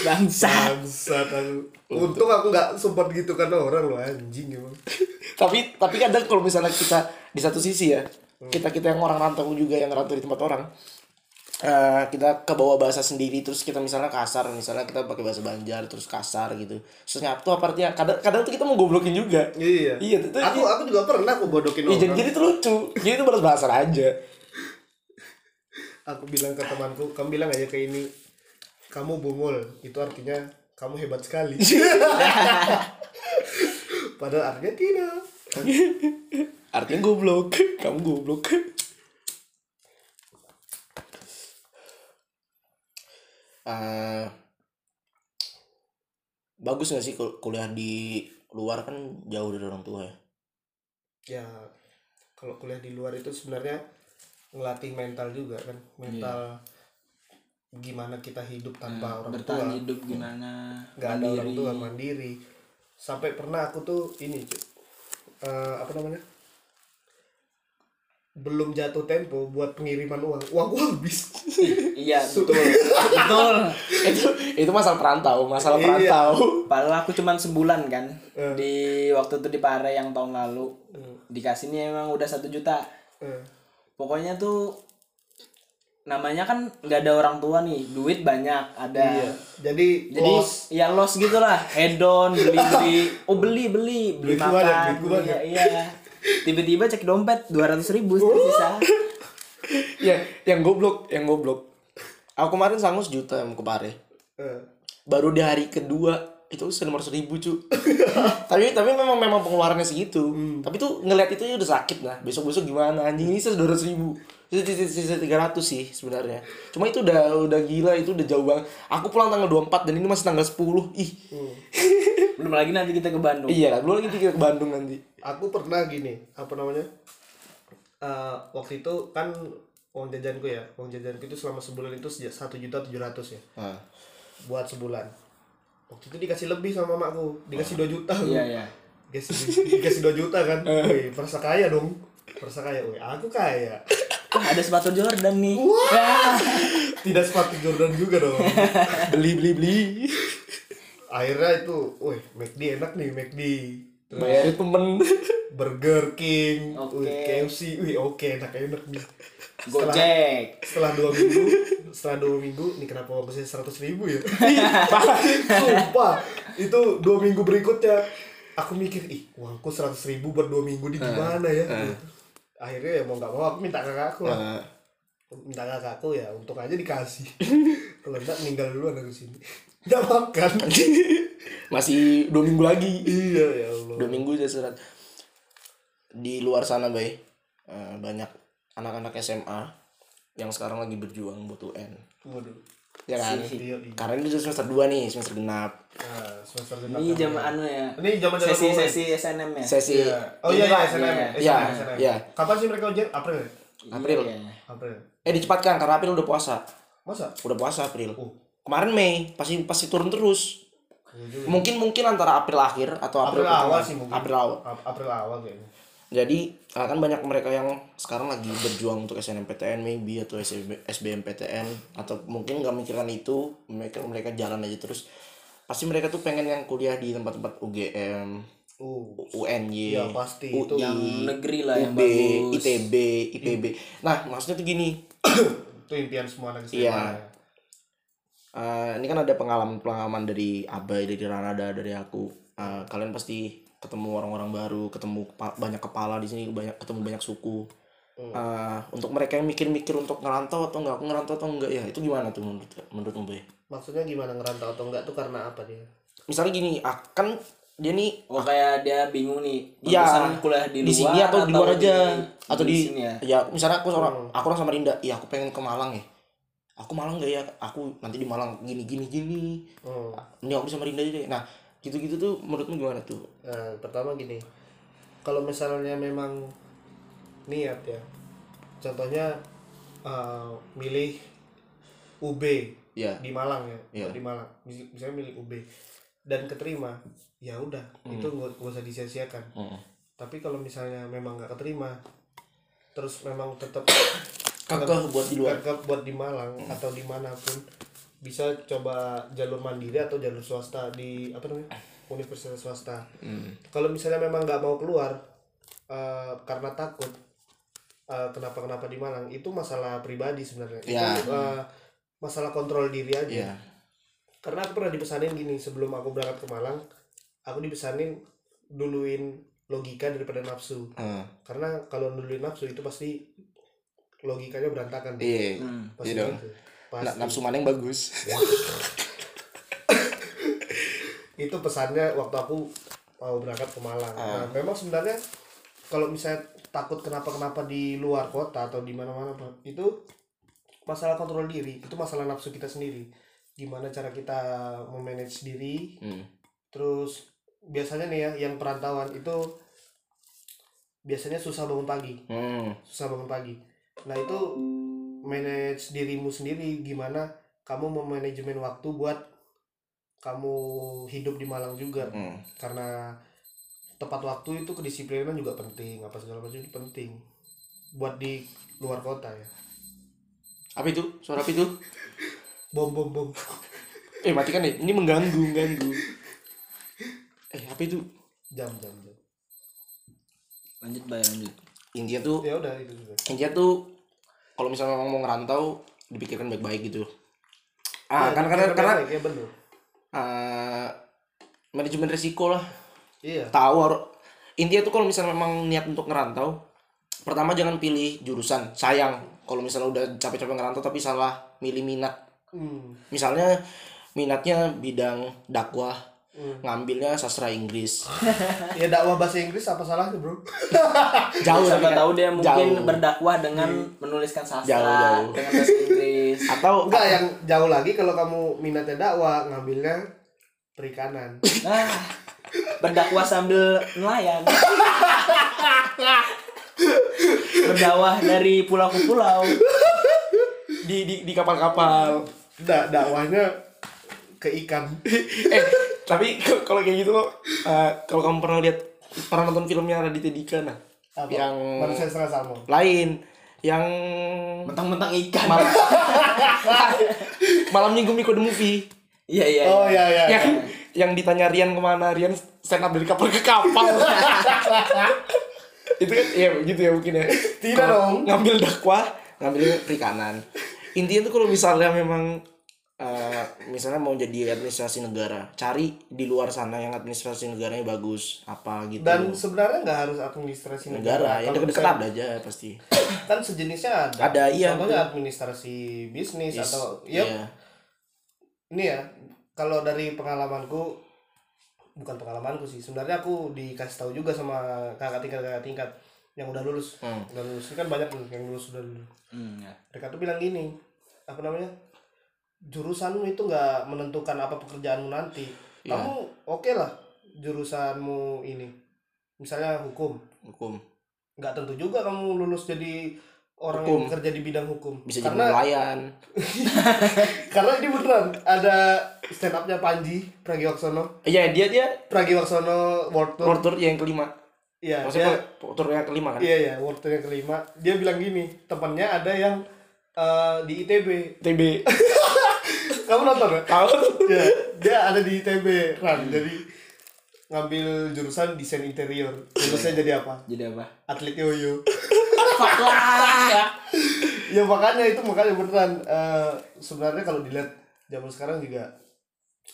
[SPEAKER 3] Bangsa
[SPEAKER 2] Bangsat. Aku. Untung aku nggak sempat gitu kan orang lo anjing emang.
[SPEAKER 1] tapi tapi kadang kalau misalnya kita di satu sisi ya kita kita yang orang rantau juga yang rantau di tempat orang eh, kita ke bawah bahasa sendiri terus kita misalnya kasar misalnya kita pakai bahasa Banjar terus kasar gitu terus nyatu apa artinya kadang kadang tuh kita mau goblokin juga
[SPEAKER 2] Iya.
[SPEAKER 1] Iya, itu-
[SPEAKER 2] aku aku juga pernah aku bodokin
[SPEAKER 1] Iya, jadi,
[SPEAKER 2] orang.
[SPEAKER 1] jadi itu lucu jadi itu balas bahasa aja
[SPEAKER 2] Aku bilang ke temanku, kamu bilang aja ke ini, kamu bungul. Itu artinya kamu hebat sekali. Padahal artinya tidak.
[SPEAKER 1] artinya goblok kamu goblok Eh, bagus gak sih kul- kuliah di luar? Kan jauh dari orang tua ya.
[SPEAKER 2] Ya kalau kuliah di luar itu sebenarnya ngelatih mental juga kan, mental gimana kita hidup tanpa orang tua.
[SPEAKER 3] hidup gimana?
[SPEAKER 2] Nggak ada orang tua mandiri. Sampai pernah aku tuh ini. Eh, apa namanya belum jatuh tempo buat pengiriman uang. Uang gua habis.
[SPEAKER 3] Iya betul. Betul.
[SPEAKER 1] Itu itu masalah perantau masalah
[SPEAKER 2] Iya.
[SPEAKER 1] perantau.
[SPEAKER 3] Padahal aku cuman sebulan kan.
[SPEAKER 2] Eh.
[SPEAKER 3] di waktu itu di Pare yang tahun lalu. Dikasihnya emang udah satu juta.
[SPEAKER 2] Eh,
[SPEAKER 3] pokoknya tuh namanya kan nggak ada orang tua nih. Duit banyak ada.
[SPEAKER 2] Iya. Jadi
[SPEAKER 3] jadi
[SPEAKER 2] loss.
[SPEAKER 3] ya loss gitulah. Hedon beli beli oh beli beli. Beli
[SPEAKER 2] Duitku
[SPEAKER 3] makan beli- iya tiba-tiba cek dompet dua ratus ribu sisa.
[SPEAKER 1] Ya yang goblok yang goblok. Aku kemarin sanggup sejuta yang ke Pare
[SPEAKER 2] Eh,
[SPEAKER 1] baru di hari kedua itu sudah nomor seribu cu. Tapi tapi memang memang pengeluarannya segitu. Tapi tuh ngeliat itu ya udah sakit lah. Besok besok gimana? Anjing ini sudah ratus ribu. Sisa tiga ratus sih sebenarnya. Cuma itu udah udah gila itu udah jauh banget. Aku pulang tanggal 24 dan ini masih tanggal 10 ih.
[SPEAKER 3] Belum lagi nanti kita ke Bandung.
[SPEAKER 1] Iya belum lagi kita ke Bandung nanti
[SPEAKER 2] aku pernah gini apa namanya Eh, waktu itu kan uang jajanku ya uang jajanku itu selama sebulan itu satu juta tujuh ratus ya.
[SPEAKER 1] Nah.
[SPEAKER 2] buat sebulan. Waktu itu dikasih lebih sama mamaku dikasih 2 juta
[SPEAKER 3] iya iya.
[SPEAKER 2] Dikasih dikasih 2 juta kan? Wih merasa kaya dong. Merasa kaya. Wih aku kaya.
[SPEAKER 3] Wah, ada sepatu Jordan nih. Ya.
[SPEAKER 2] tidak sepatu Jordan juga dong.
[SPEAKER 1] Beli beli beli.
[SPEAKER 2] Akhirnya itu wih McD enak nih McD Terus
[SPEAKER 1] bayarin temen.
[SPEAKER 2] Burger King
[SPEAKER 3] Oke.
[SPEAKER 2] wih, KFC wih oke enak enak nih.
[SPEAKER 3] Gojek.
[SPEAKER 2] Setelah dua minggu setelah dua minggu nih kenapa uang saya seratus ribu ya? Sumpah. Itu dua minggu berikutnya aku mikir ih uangku seratus ribu buat dua minggu di gimana ya? akhirnya ya mau nggak mau aku minta kakakku lah.
[SPEAKER 1] Nah,
[SPEAKER 2] minta kakakku ya untuk aja dikasih. Kalau enggak meninggal dulu aku sini. Nggak makan.
[SPEAKER 1] Masih dua minggu lagi.
[SPEAKER 2] Iya ya
[SPEAKER 1] dua minggu udah surat di luar sana bay eh, banyak anak-anak SMA yang sekarang lagi berjuang buat UN
[SPEAKER 2] waduh
[SPEAKER 1] ya kan
[SPEAKER 2] iya, iya.
[SPEAKER 1] karena ini udah semester 2 nih semester genap
[SPEAKER 2] nah, semester genap
[SPEAKER 3] ini
[SPEAKER 2] kan.
[SPEAKER 3] jam anu ya
[SPEAKER 2] ini zaman zaman
[SPEAKER 3] sesi sesi SNM ya
[SPEAKER 1] sesi
[SPEAKER 2] Iya. oh iya iya SNM
[SPEAKER 3] Iya.
[SPEAKER 2] SNM,
[SPEAKER 1] Iya,
[SPEAKER 2] SNM.
[SPEAKER 1] iya.
[SPEAKER 2] kapan sih mereka ujian April ya?
[SPEAKER 1] April.
[SPEAKER 3] Iya.
[SPEAKER 2] April
[SPEAKER 1] eh dicepatkan karena April udah puasa
[SPEAKER 2] masa
[SPEAKER 1] udah puasa April
[SPEAKER 2] Oh.
[SPEAKER 1] kemarin Mei pasti pasti turun terus mungkin mungkin antara April akhir atau April,
[SPEAKER 2] April awal sih mungkin.
[SPEAKER 1] April awal.
[SPEAKER 2] Ap- April awal kayaknya.
[SPEAKER 1] Jadi eh, kan banyak mereka yang sekarang lagi berjuang untuk SNMPTN maybe atau SB, SBMPTN atau mungkin nggak mikirkan itu mereka mereka jalan aja terus. Pasti mereka tuh pengen yang kuliah di tempat-tempat UGM
[SPEAKER 2] uh.
[SPEAKER 1] UNY
[SPEAKER 2] Ya, pasti.
[SPEAKER 1] UI,
[SPEAKER 2] Itu
[SPEAKER 3] yang negeri lah yang
[SPEAKER 1] UB,
[SPEAKER 3] bagus.
[SPEAKER 1] ITB IPB nah maksudnya tuh gini.
[SPEAKER 2] Itu impian semua anak SMA
[SPEAKER 1] Iya.
[SPEAKER 2] ya.
[SPEAKER 1] Eh, ini kan ada pengalaman-pengalaman dari Abai, dari Ranada, dari aku. Eh, kalian pasti ketemu orang-orang baru, ketemu kepa- banyak kepala di sini, banyak ketemu banyak suku. Eh, untuk mereka yang mikir-mikir untuk ngerantau atau enggak, aku ngerantau atau enggak ya, itu gimana tuh menurut menurutmu, Bay?
[SPEAKER 2] maksudnya gimana ngerantau atau enggak tuh karena apa dia
[SPEAKER 1] Misalnya gini, akan dia nih
[SPEAKER 3] Oh kayak dia bingung nih.
[SPEAKER 1] Iya,
[SPEAKER 3] bagusan kuliah di,
[SPEAKER 1] di
[SPEAKER 3] luar
[SPEAKER 1] sini atau di luar aja atau di,
[SPEAKER 3] sini ya.
[SPEAKER 1] ya misalnya aku sama aku orang sama Rinda ya aku pengen ke Malang ya aku Malang gak ya aku nanti di Malang gini gini gini
[SPEAKER 2] Hmm.
[SPEAKER 1] ini aku sama Rinda aja deh nah gitu gitu tuh menurutmu gimana tuh
[SPEAKER 2] Nah, pertama gini, kalau misalnya memang niat ya, contohnya eh, milih UB
[SPEAKER 1] ya
[SPEAKER 2] di Malang ya,
[SPEAKER 1] Iya.
[SPEAKER 2] di Malang, Mis- misalnya milih UB dan keterima, ya udah, itu nggak nggak usah disia-siakan.
[SPEAKER 1] Mm.
[SPEAKER 2] Tapi kalau misalnya memang nggak keterima, terus memang tetap
[SPEAKER 1] kakak buat di luar
[SPEAKER 2] Kakak buat di Malang atau di mana pun bisa coba jalur mandiri atau jalur swasta di apa namanya universitas swasta. Kalau misalnya memang nggak mau keluar eh, karena takut eh, kenapa kenapa di Malang itu masalah pribadi sebenarnya.
[SPEAKER 1] Ya.
[SPEAKER 2] Itu eh, masalah kontrol diri aja.
[SPEAKER 1] ya
[SPEAKER 2] Karena aku pernah dipesanin gini sebelum aku berangkat ke Malang, aku dipesanin duluin logika daripada nafsu.
[SPEAKER 1] Eh,
[SPEAKER 2] Karena kalau duluin nafsu itu pasti logikanya berantakan.
[SPEAKER 1] iya
[SPEAKER 3] Hmm.
[SPEAKER 2] Pasti
[SPEAKER 1] iya
[SPEAKER 2] gitu.
[SPEAKER 1] Na-
[SPEAKER 2] Pasti.
[SPEAKER 1] nafsu mana yang bagus
[SPEAKER 2] itu pesannya waktu aku mau berangkat ke Malang. Nah, memang sebenarnya kalau misalnya takut kenapa kenapa di luar kota atau di mana mana itu masalah kontrol diri itu masalah nafsu kita sendiri gimana cara kita memanage diri
[SPEAKER 1] Hmm.
[SPEAKER 2] terus biasanya nih ya yang perantauan itu biasanya susah bangun pagi
[SPEAKER 1] Hmm.
[SPEAKER 2] susah bangun pagi nah itu manage dirimu sendiri. Gimana kamu memanajemen waktu buat kamu hidup di Malang juga.
[SPEAKER 1] Hmm.
[SPEAKER 2] karena tepat waktu itu kedisiplinan juga penting apa segala macam itu penting. Buat di luar kota ya.
[SPEAKER 1] Apa itu? Suara apa itu?
[SPEAKER 2] Bom bom bom.
[SPEAKER 1] Eh matikan deh. Ini mengganggu mengganggu. Eh apa itu?
[SPEAKER 2] Jam jam jam.
[SPEAKER 3] Lanjut bay lanjut.
[SPEAKER 1] Intinya tuh
[SPEAKER 2] ya udah itu juga
[SPEAKER 1] intinya tuh kalau misalnya memang mau ngerantau dipikirkan baik-baik gitu. Ah
[SPEAKER 2] Ya,
[SPEAKER 1] kan karena karena
[SPEAKER 2] bener, ya bener.
[SPEAKER 1] Eh, manajemen resiko lah.
[SPEAKER 2] Iya.
[SPEAKER 1] Tahu harus intinya tuh kalau misalnya memang niat untuk ngerantau pertama jangan pilih jurusan sayang. Kalau misalnya udah capek-capek ngerantau tapi salah milih minat.
[SPEAKER 2] Hmm.
[SPEAKER 1] misalnya minatnya bidang dakwah
[SPEAKER 2] Hmm.
[SPEAKER 1] ngambilnya sastra Inggris
[SPEAKER 2] ya dakwah bahasa Inggris apa salahnya bro
[SPEAKER 1] jauh
[SPEAKER 3] Siapa
[SPEAKER 1] kan-
[SPEAKER 3] tahu dia mungkin
[SPEAKER 1] jauh.
[SPEAKER 3] berdakwah dengan menuliskan sastra
[SPEAKER 1] Jauh, jauh.
[SPEAKER 3] dengan bahasa Inggris.
[SPEAKER 1] atau
[SPEAKER 2] enggak yang jauh lagi kalau kamu minatnya dakwah ngambilnya perikanan
[SPEAKER 3] Nah, berdakwah sambil nelayan. Berdakwah dari pulau ke pulau.
[SPEAKER 1] di di di kapal-kapal
[SPEAKER 2] da dakwahnya ke ikan
[SPEAKER 1] eh tapi kalau kayak gitu kok eh, kalau kamu pernah lihat pernah nonton filmnya Raditya Dika nah
[SPEAKER 2] apa?
[SPEAKER 1] yang
[SPEAKER 2] manusia setengah salmon
[SPEAKER 1] lain yang
[SPEAKER 3] Mentang-mentang ikan.
[SPEAKER 1] malam malam minggu Miko the movie
[SPEAKER 3] Iya iya.
[SPEAKER 2] oh
[SPEAKER 3] iya.
[SPEAKER 2] ya ya
[SPEAKER 1] yang yang ditanya Rian ke mana Rian stand up dari kapal ke kapal itu kan ya gitu ya mungkin ya
[SPEAKER 2] Tidak
[SPEAKER 1] Kalau
[SPEAKER 2] dong.
[SPEAKER 1] ngambil dakwah ngambil perikanan intinya tuh kalau misalnya memang eh, misalnya mau jadi administrasi negara cari di luar sana yang administrasi negaranya bagus apa gitu.
[SPEAKER 2] Dan sebenarnya nggak harus administrasi
[SPEAKER 1] negara.
[SPEAKER 2] Negara,
[SPEAKER 1] yang ada aja pasti.
[SPEAKER 2] Kan sejenisnya ada.
[SPEAKER 1] Ada, iya,
[SPEAKER 2] contohnya administrasi bisnis
[SPEAKER 1] Yes,
[SPEAKER 2] atau ya
[SPEAKER 1] iya.
[SPEAKER 2] ini ya kalau dari pengalamanku bukan pengalamanku sih sebenarnya aku dikasih tahu juga sama kakak tingkat kakak tingkat yang udah lulus.
[SPEAKER 1] Hmm.
[SPEAKER 2] udah lulus. Ini kan banyak nih yang lulus udah lulus.
[SPEAKER 3] Hmm, ya.
[SPEAKER 2] mereka tuh bilang gini apa namanya jurusanmu itu nggak menentukan apa pekerjaanmu nanti.
[SPEAKER 1] Iya.
[SPEAKER 2] kamu oke lah jurusanmu ini. Misalnya hukum.
[SPEAKER 1] Hukum.
[SPEAKER 2] Nggak tentu juga kamu lulus jadi orang
[SPEAKER 1] Hukum.
[SPEAKER 2] yang bekerja di bidang hukum.
[SPEAKER 1] Bisa jadi
[SPEAKER 2] karena
[SPEAKER 1] nelayan
[SPEAKER 2] karena ini beneran ada stand upnya Panji Pragiwaksono.
[SPEAKER 1] Iya dia dia
[SPEAKER 2] Pragiwaksono World Tour.
[SPEAKER 1] World tour yang kelima.
[SPEAKER 2] Iya
[SPEAKER 1] maksudnya
[SPEAKER 2] dia,
[SPEAKER 1] world tour yang kelima kan?
[SPEAKER 2] Iya iya World Tour yang kelima. Dia bilang gini temannya ada yang eh, di ITB
[SPEAKER 1] TB
[SPEAKER 2] kamu nonton ya?
[SPEAKER 1] Tahu.
[SPEAKER 2] Ya dia ada di ITB Ran jadi ngambil jurusan desain interior. Lulusnya jadi apa?
[SPEAKER 3] Jadi apa?
[SPEAKER 2] atlet yoyo. Ya makanya itu makanya beneran. Eh, sebenarnya kalau dilihat zaman sekarang juga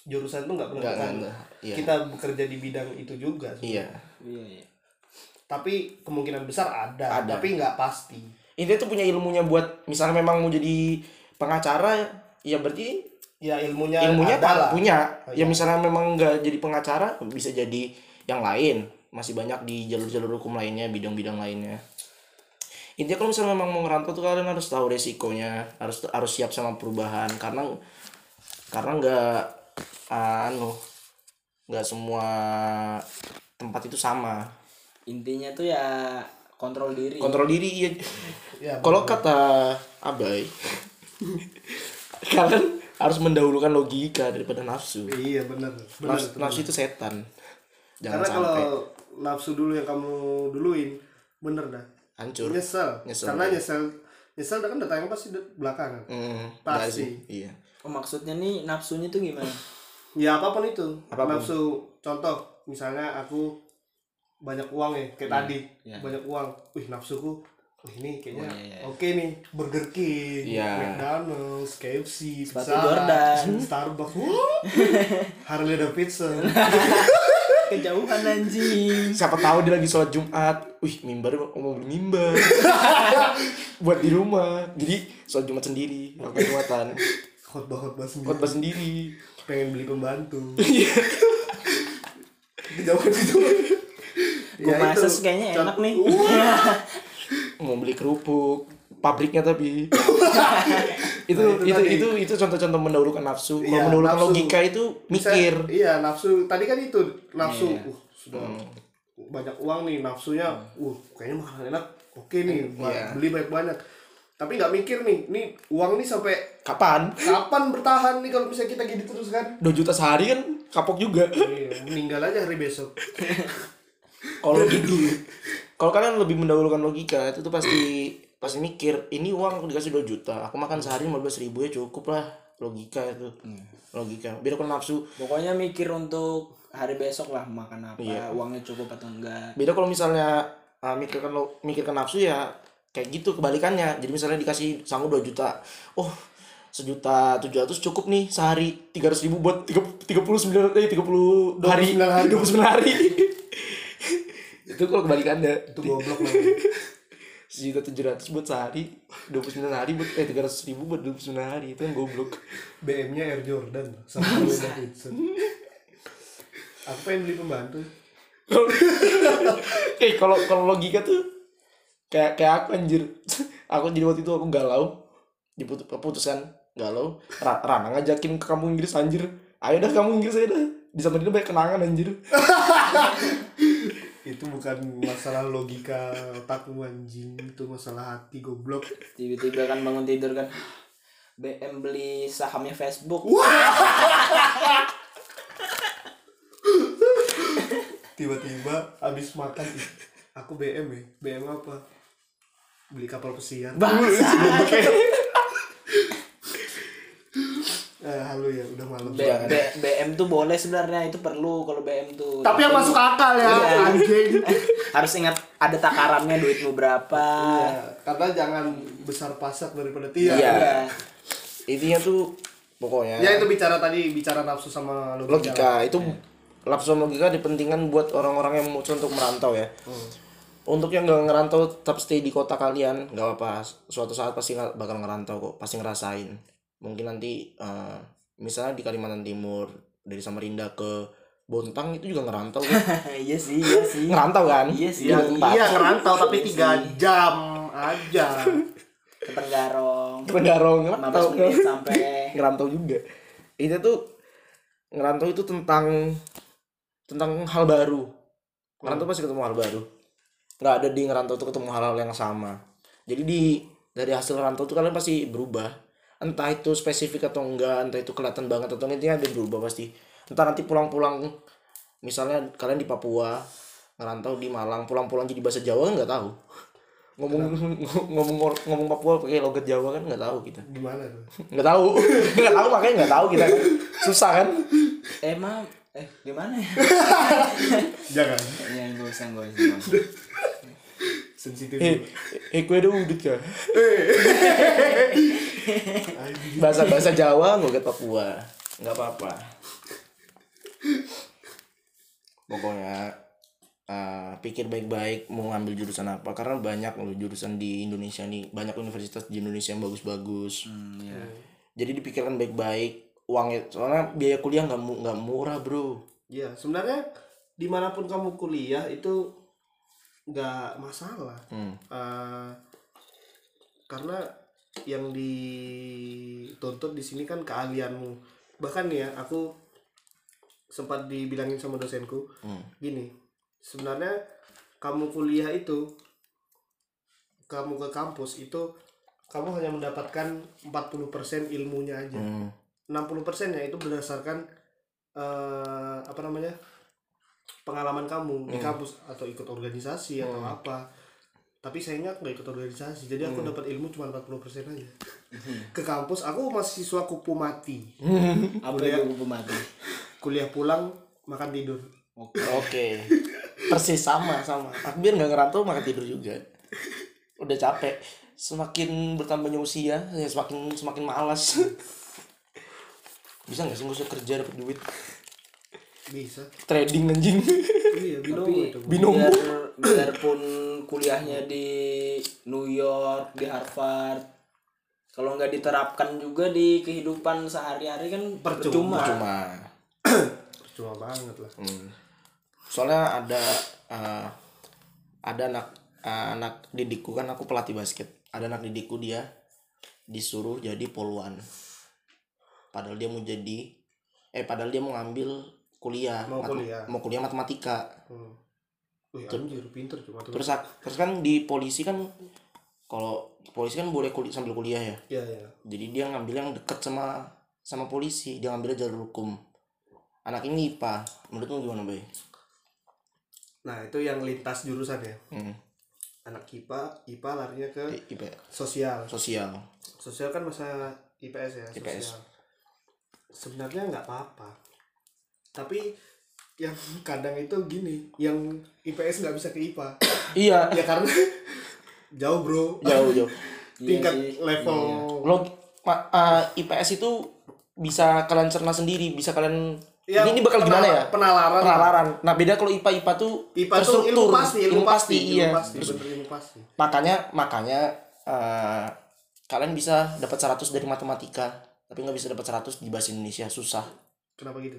[SPEAKER 2] jurusan tuh nggak
[SPEAKER 1] nggak, iya.
[SPEAKER 2] kita bekerja di bidang itu juga
[SPEAKER 1] iya.
[SPEAKER 3] Iya, iya.
[SPEAKER 2] tapi kemungkinan besar ada,
[SPEAKER 1] Ada.
[SPEAKER 2] tapi nggak pasti.
[SPEAKER 1] Intinya tuh punya ilmunya buat misalnya memang mau jadi pengacara ya berarti
[SPEAKER 2] ya ilmunya
[SPEAKER 1] ilmunya
[SPEAKER 2] ada lah.
[SPEAKER 1] punya.
[SPEAKER 2] Oh,
[SPEAKER 1] ya
[SPEAKER 2] iya.
[SPEAKER 1] misalnya memang nggak jadi pengacara bisa jadi yang lain. Masih banyak di jalur-jalur hukum lainnya bidang-bidang lainnya. Intinya kalau misalnya memang mau ngerantau tuh kalian harus tahu resikonya harus harus siap sama perubahan. Karena karena nggak anu nggak semua tempat itu sama.
[SPEAKER 3] Intinya tuh ya kontrol diri.
[SPEAKER 1] kontrol diri iya.
[SPEAKER 2] Ya
[SPEAKER 1] kalau kata abai kalian harus mendahulukan logika daripada nafsu.
[SPEAKER 2] Iya benar benar
[SPEAKER 1] nafsu, nafsu itu setan. Jangan
[SPEAKER 2] karena
[SPEAKER 1] sampai.
[SPEAKER 2] kalau nafsu dulu yang kamu duluin bener dah.
[SPEAKER 1] Hancur.
[SPEAKER 2] Nyesel,
[SPEAKER 1] Nyesel,
[SPEAKER 2] karena
[SPEAKER 1] iya.
[SPEAKER 2] nyesel nyesel kan datangnya pasti de- belakangan.
[SPEAKER 1] Hmm,
[SPEAKER 2] Pasti.
[SPEAKER 1] iya.
[SPEAKER 3] Oh, maksudnya nih nafsunya tuh gimana?
[SPEAKER 2] ya apa pun itu.
[SPEAKER 1] Apa pun.
[SPEAKER 2] nafsu contoh misalnya aku banyak uang ya kayak tadi.
[SPEAKER 3] Iya.
[SPEAKER 2] banyak uang. Wih nafsuku ini kayaknya
[SPEAKER 3] Oh, iya, iya.
[SPEAKER 2] oke nih Burger King
[SPEAKER 1] Iya.
[SPEAKER 2] McDonald's KFC
[SPEAKER 3] Sepatu
[SPEAKER 2] Pizza Hut,
[SPEAKER 3] Jordan.
[SPEAKER 2] Starbucks Harley Davidson
[SPEAKER 3] Kejauhan anjing.
[SPEAKER 1] siapa tahu dia lagi sholat Jumat wih mimbar mau beli mimbar buat di rumah jadi sholat Jumat sendiri aku Jumatan
[SPEAKER 2] khotbah khotbah sendiri
[SPEAKER 1] khotbah sendiri
[SPEAKER 2] pengen beli pembantu
[SPEAKER 1] Iya.
[SPEAKER 2] jauh itu
[SPEAKER 3] Gue
[SPEAKER 2] Ya,
[SPEAKER 3] mases
[SPEAKER 2] itu.
[SPEAKER 3] kayaknya enak nih.
[SPEAKER 1] Mau beli kerupuk pabriknya tapi. Itu,
[SPEAKER 2] Nah, itu
[SPEAKER 1] itu,
[SPEAKER 2] tadi.
[SPEAKER 1] itu itu contoh-contoh mendahulukan nafsu. Kalau
[SPEAKER 2] Iya,
[SPEAKER 1] mendahulukan
[SPEAKER 2] nafsu.
[SPEAKER 1] logika itu
[SPEAKER 2] Bisa-
[SPEAKER 1] mikir.
[SPEAKER 2] iya nafsu. Tadi kan itu nafsu.
[SPEAKER 3] Iya.
[SPEAKER 2] uh, sudah. Banyak uang nih nafsunya. Uh kayaknya makanan enak. Oke nih ba-
[SPEAKER 1] Iya.
[SPEAKER 2] beli banyak banyak tapi nggak mikir nih nih uang nih sampai
[SPEAKER 1] kapan?
[SPEAKER 2] kapan bertahan nih kalau misalnya kita gini terus kan?
[SPEAKER 1] 2 juta sehari kan kapok juga.
[SPEAKER 2] Iya, meninggal aja hari besok.
[SPEAKER 1] Kalau kalau kalian lebih mendahulukan logika itu tuh pasti pasti mikir ini uang aku dikasih 2 juta aku makan sehari 15 ribu ya cukup lah. Logika itu. Logika. Beda kalau nafsu.
[SPEAKER 3] Pokoknya mikir untuk hari besok lah makan apa,
[SPEAKER 1] Iya.
[SPEAKER 3] uangnya cukup atau enggak.
[SPEAKER 1] beda kalau misalnya uh, mikirkan lo mikirkan nafsu ya kayak gitu kebalikannya. Jadi misalnya dikasih sanggup 2 juta oh sejuta tujuh ratus cukup nih sehari tiga ratus ribu buat tiga tiga puluh sembilan eh tiga puluh hari.
[SPEAKER 2] 29 hari.
[SPEAKER 1] dua puluh sembilan hari itu kalau kebalikannya
[SPEAKER 2] itu goblok namanya
[SPEAKER 1] sejuta tujuh ratus buat sehari dua puluh sembilan hari buat eh tiga ratus ribu buat dua puluh sembilan hari. Itu yang goblok.
[SPEAKER 2] BM nya Air Jordan sama Harley Davidson aku pengen beli pembantu.
[SPEAKER 1] Eh kalau kalau logika tuh kayak kayak aku anjir. Aku jadi waktu itu aku galau. Diput keputusan galau. Ra Rana ngajakin ke kampung Inggris anjir. Ayo dah kampung Inggris aja dah. Di Samarinda banyak kenangan anjir
[SPEAKER 2] itu bukan masalah logika otakmu anjing itu masalah hati goblok
[SPEAKER 3] Tiba-tiba kan bangun tidur kan. BM beli sahamnya Facebook.
[SPEAKER 2] tiba-tiba habis makan aku BM ya BM apa beli kapal pesiar
[SPEAKER 3] Bangsa.
[SPEAKER 2] Halo ya udah malam
[SPEAKER 3] B- B- BM tuh boleh sebenarnya itu perlu kalau BM tuh.
[SPEAKER 2] tapi yang masuk akal ya
[SPEAKER 3] Iya.
[SPEAKER 2] anjing
[SPEAKER 3] harus ingat ada takarannya duitmu berapa.
[SPEAKER 2] Ya, karena jangan besar pasak daripada tiang
[SPEAKER 1] Iya.
[SPEAKER 3] Iya.
[SPEAKER 1] intinya tuh pokoknya
[SPEAKER 2] ya itu bicara tadi bicara nafsu sama logika,
[SPEAKER 1] logika itu nafsu sama logika dipentingkan buat orang-orang yang mau untuk merantau ya untuk yang nggak ngerantau tetap stay di kota kalian nggak apa suatu saat pasti nggak bakal ngerantau kok pasti ngerasain mungkin nanti eh, misalnya di Kalimantan Timur dari Samarinda ke Bontang itu juga ngerantau kok.
[SPEAKER 3] iya sih, iya sih.
[SPEAKER 1] ngerantau kan?
[SPEAKER 3] Iya sih.
[SPEAKER 2] Iya, iya ngerantau tapi
[SPEAKER 3] Iya
[SPEAKER 2] tiga jam aja.
[SPEAKER 3] Ke Tenggarong.
[SPEAKER 1] Tenggarong
[SPEAKER 3] 15
[SPEAKER 1] ngerantau
[SPEAKER 3] menit sampai.
[SPEAKER 1] Ngerantau juga. Itu tuh ngerantau itu tentang tentang hal baru. Ngerantau pasti ketemu hal baru. Nggak ada di ngerantau tuh ketemu hal-hal yang sama. Jadi di dari hasil rantau tuh kalian pasti berubah entah itu spesifik atau enggak entah itu kelihatan banget atau intinya ada berubah pasti. Entah nanti pulang-pulang misalnya kalian di Papua ngerantau di Malang pulang-pulang jadi bahasa Jawa kan nggak tahu. Ngomong ngomong ngomong Papua pakai logat Jawa kan nggak tahu kita.
[SPEAKER 2] Gimana tuh?
[SPEAKER 1] Nggak tahu. Nggak tahu makanya nggak tahu kita kan. Susah kan?
[SPEAKER 3] Emang eh gimana ya?
[SPEAKER 2] jangan.
[SPEAKER 3] Ya nggak usah usah.
[SPEAKER 2] Sensitif
[SPEAKER 1] Eh, eh kue ada udut ya. bahasa bahasa Jawa nggak Papua, nggak apa-apa. Pokoknya eh, pikir baik-baik mau ngambil jurusan apa karena banyak loh jurusan di Indonesia nih banyak universitas di Indonesia yang bagus-bagus.
[SPEAKER 3] Hmm, ya.
[SPEAKER 1] Jadi dipikirkan baik-baik uangnya soalnya biaya kuliah nggak mu- nggak murah bro.
[SPEAKER 2] Iya, sebenarnya di mana pun kamu kuliah itu nggak masalah.
[SPEAKER 1] Hmm.
[SPEAKER 2] Eh, karena yang dituntut di sini kan keahlianmu. Bahkan ya, aku sempat dibilangin sama dosenku,
[SPEAKER 1] Hmm.
[SPEAKER 2] gini, sebenarnya kamu kuliah itu, kamu ke kampus itu, kamu hanya mendapatkan 40% ilmunya aja.
[SPEAKER 1] Hmm.
[SPEAKER 2] 60% nya itu berdasarkan eh, apa namanya pengalaman kamu di kampus atau ikut organisasi atau apa tapi sayangnya aku nggak ikut organisasi jadi aku dapat ilmu cuma 40% aja ke kampus aku mahasiswa kupu mati
[SPEAKER 3] Apa
[SPEAKER 2] Kuliah.
[SPEAKER 3] itu kupu mati?
[SPEAKER 2] kuliah pulang makan tidur
[SPEAKER 1] Oke. Persis sama sama. Aku biar nggak ngerantau makan tidur juga. Udah capek. Semakin bertambahnya usia, ya semakin semakin malas. Bisa nggak sih nggak usah kerja dapat duit?
[SPEAKER 2] Bisa
[SPEAKER 1] Trading anjing.
[SPEAKER 2] iya binomo
[SPEAKER 3] Tapi
[SPEAKER 2] itu
[SPEAKER 1] Binomo.
[SPEAKER 3] biar biarpun kuliahnya di New York, di Harvard, kalau nggak diterapkan juga di kehidupan sehari-hari kan
[SPEAKER 2] Percuma.
[SPEAKER 3] percuma.
[SPEAKER 1] Cuma.
[SPEAKER 2] cuma banget lah
[SPEAKER 1] Hmm. Soalnya ada eh, ada anak eh, anak didikku kan aku pelatih basket. Ada anak didikku dia disuruh jadi poluan. Padahal dia mau jadi eh padahal dia mau ngambil kuliah
[SPEAKER 2] Mau kuliah.
[SPEAKER 1] mau kuliah matematika.
[SPEAKER 2] hmm. Wih, anjir pinter cuma
[SPEAKER 1] Terus terus kan di polisi kan kalau polisi kan boleh kuliah sambil kuliah ya.
[SPEAKER 2] ya ya
[SPEAKER 1] Jadi dia ngambil yang deket sama sama polisi, dia ngambil jalur hukum. Anak ini IPA. Menurutmu gimana, Bay?
[SPEAKER 2] nah itu yang lintas jurusan ya
[SPEAKER 1] Hmm.
[SPEAKER 2] anak IPA IPA larinya ke
[SPEAKER 1] IPA
[SPEAKER 2] sosial
[SPEAKER 1] sosial.
[SPEAKER 2] sosial kan masa IPS ya
[SPEAKER 1] IPS.
[SPEAKER 2] sosial. sebenarnya nggak apa-apa tapi yang kadang itu gini yang IPS nggak bisa ke IPA
[SPEAKER 1] Iya,
[SPEAKER 2] ya karena jauh bro
[SPEAKER 1] jauh jauh.
[SPEAKER 3] Iya
[SPEAKER 2] tingkat
[SPEAKER 3] sih.
[SPEAKER 2] level
[SPEAKER 1] Lo ma- uh, IPS itu bisa kalian cerna sendiri, bisa kalian
[SPEAKER 2] Ya,
[SPEAKER 1] ini, ini bakal gimana ya?
[SPEAKER 2] penalaran
[SPEAKER 1] Penalaran. Nah, beda kalau IPA IPA tuh
[SPEAKER 2] IPA tuh ilmu pasti ilmu, pasti,
[SPEAKER 1] iya.
[SPEAKER 2] ilmu pasti
[SPEAKER 1] Terus
[SPEAKER 2] bener ilmu pasti
[SPEAKER 1] makanya makanya uh, kalian bisa dapat 100 dari matematika, tapi nggak bisa dapat 100 di bahasa Indonesia, susah.
[SPEAKER 2] kenapa gitu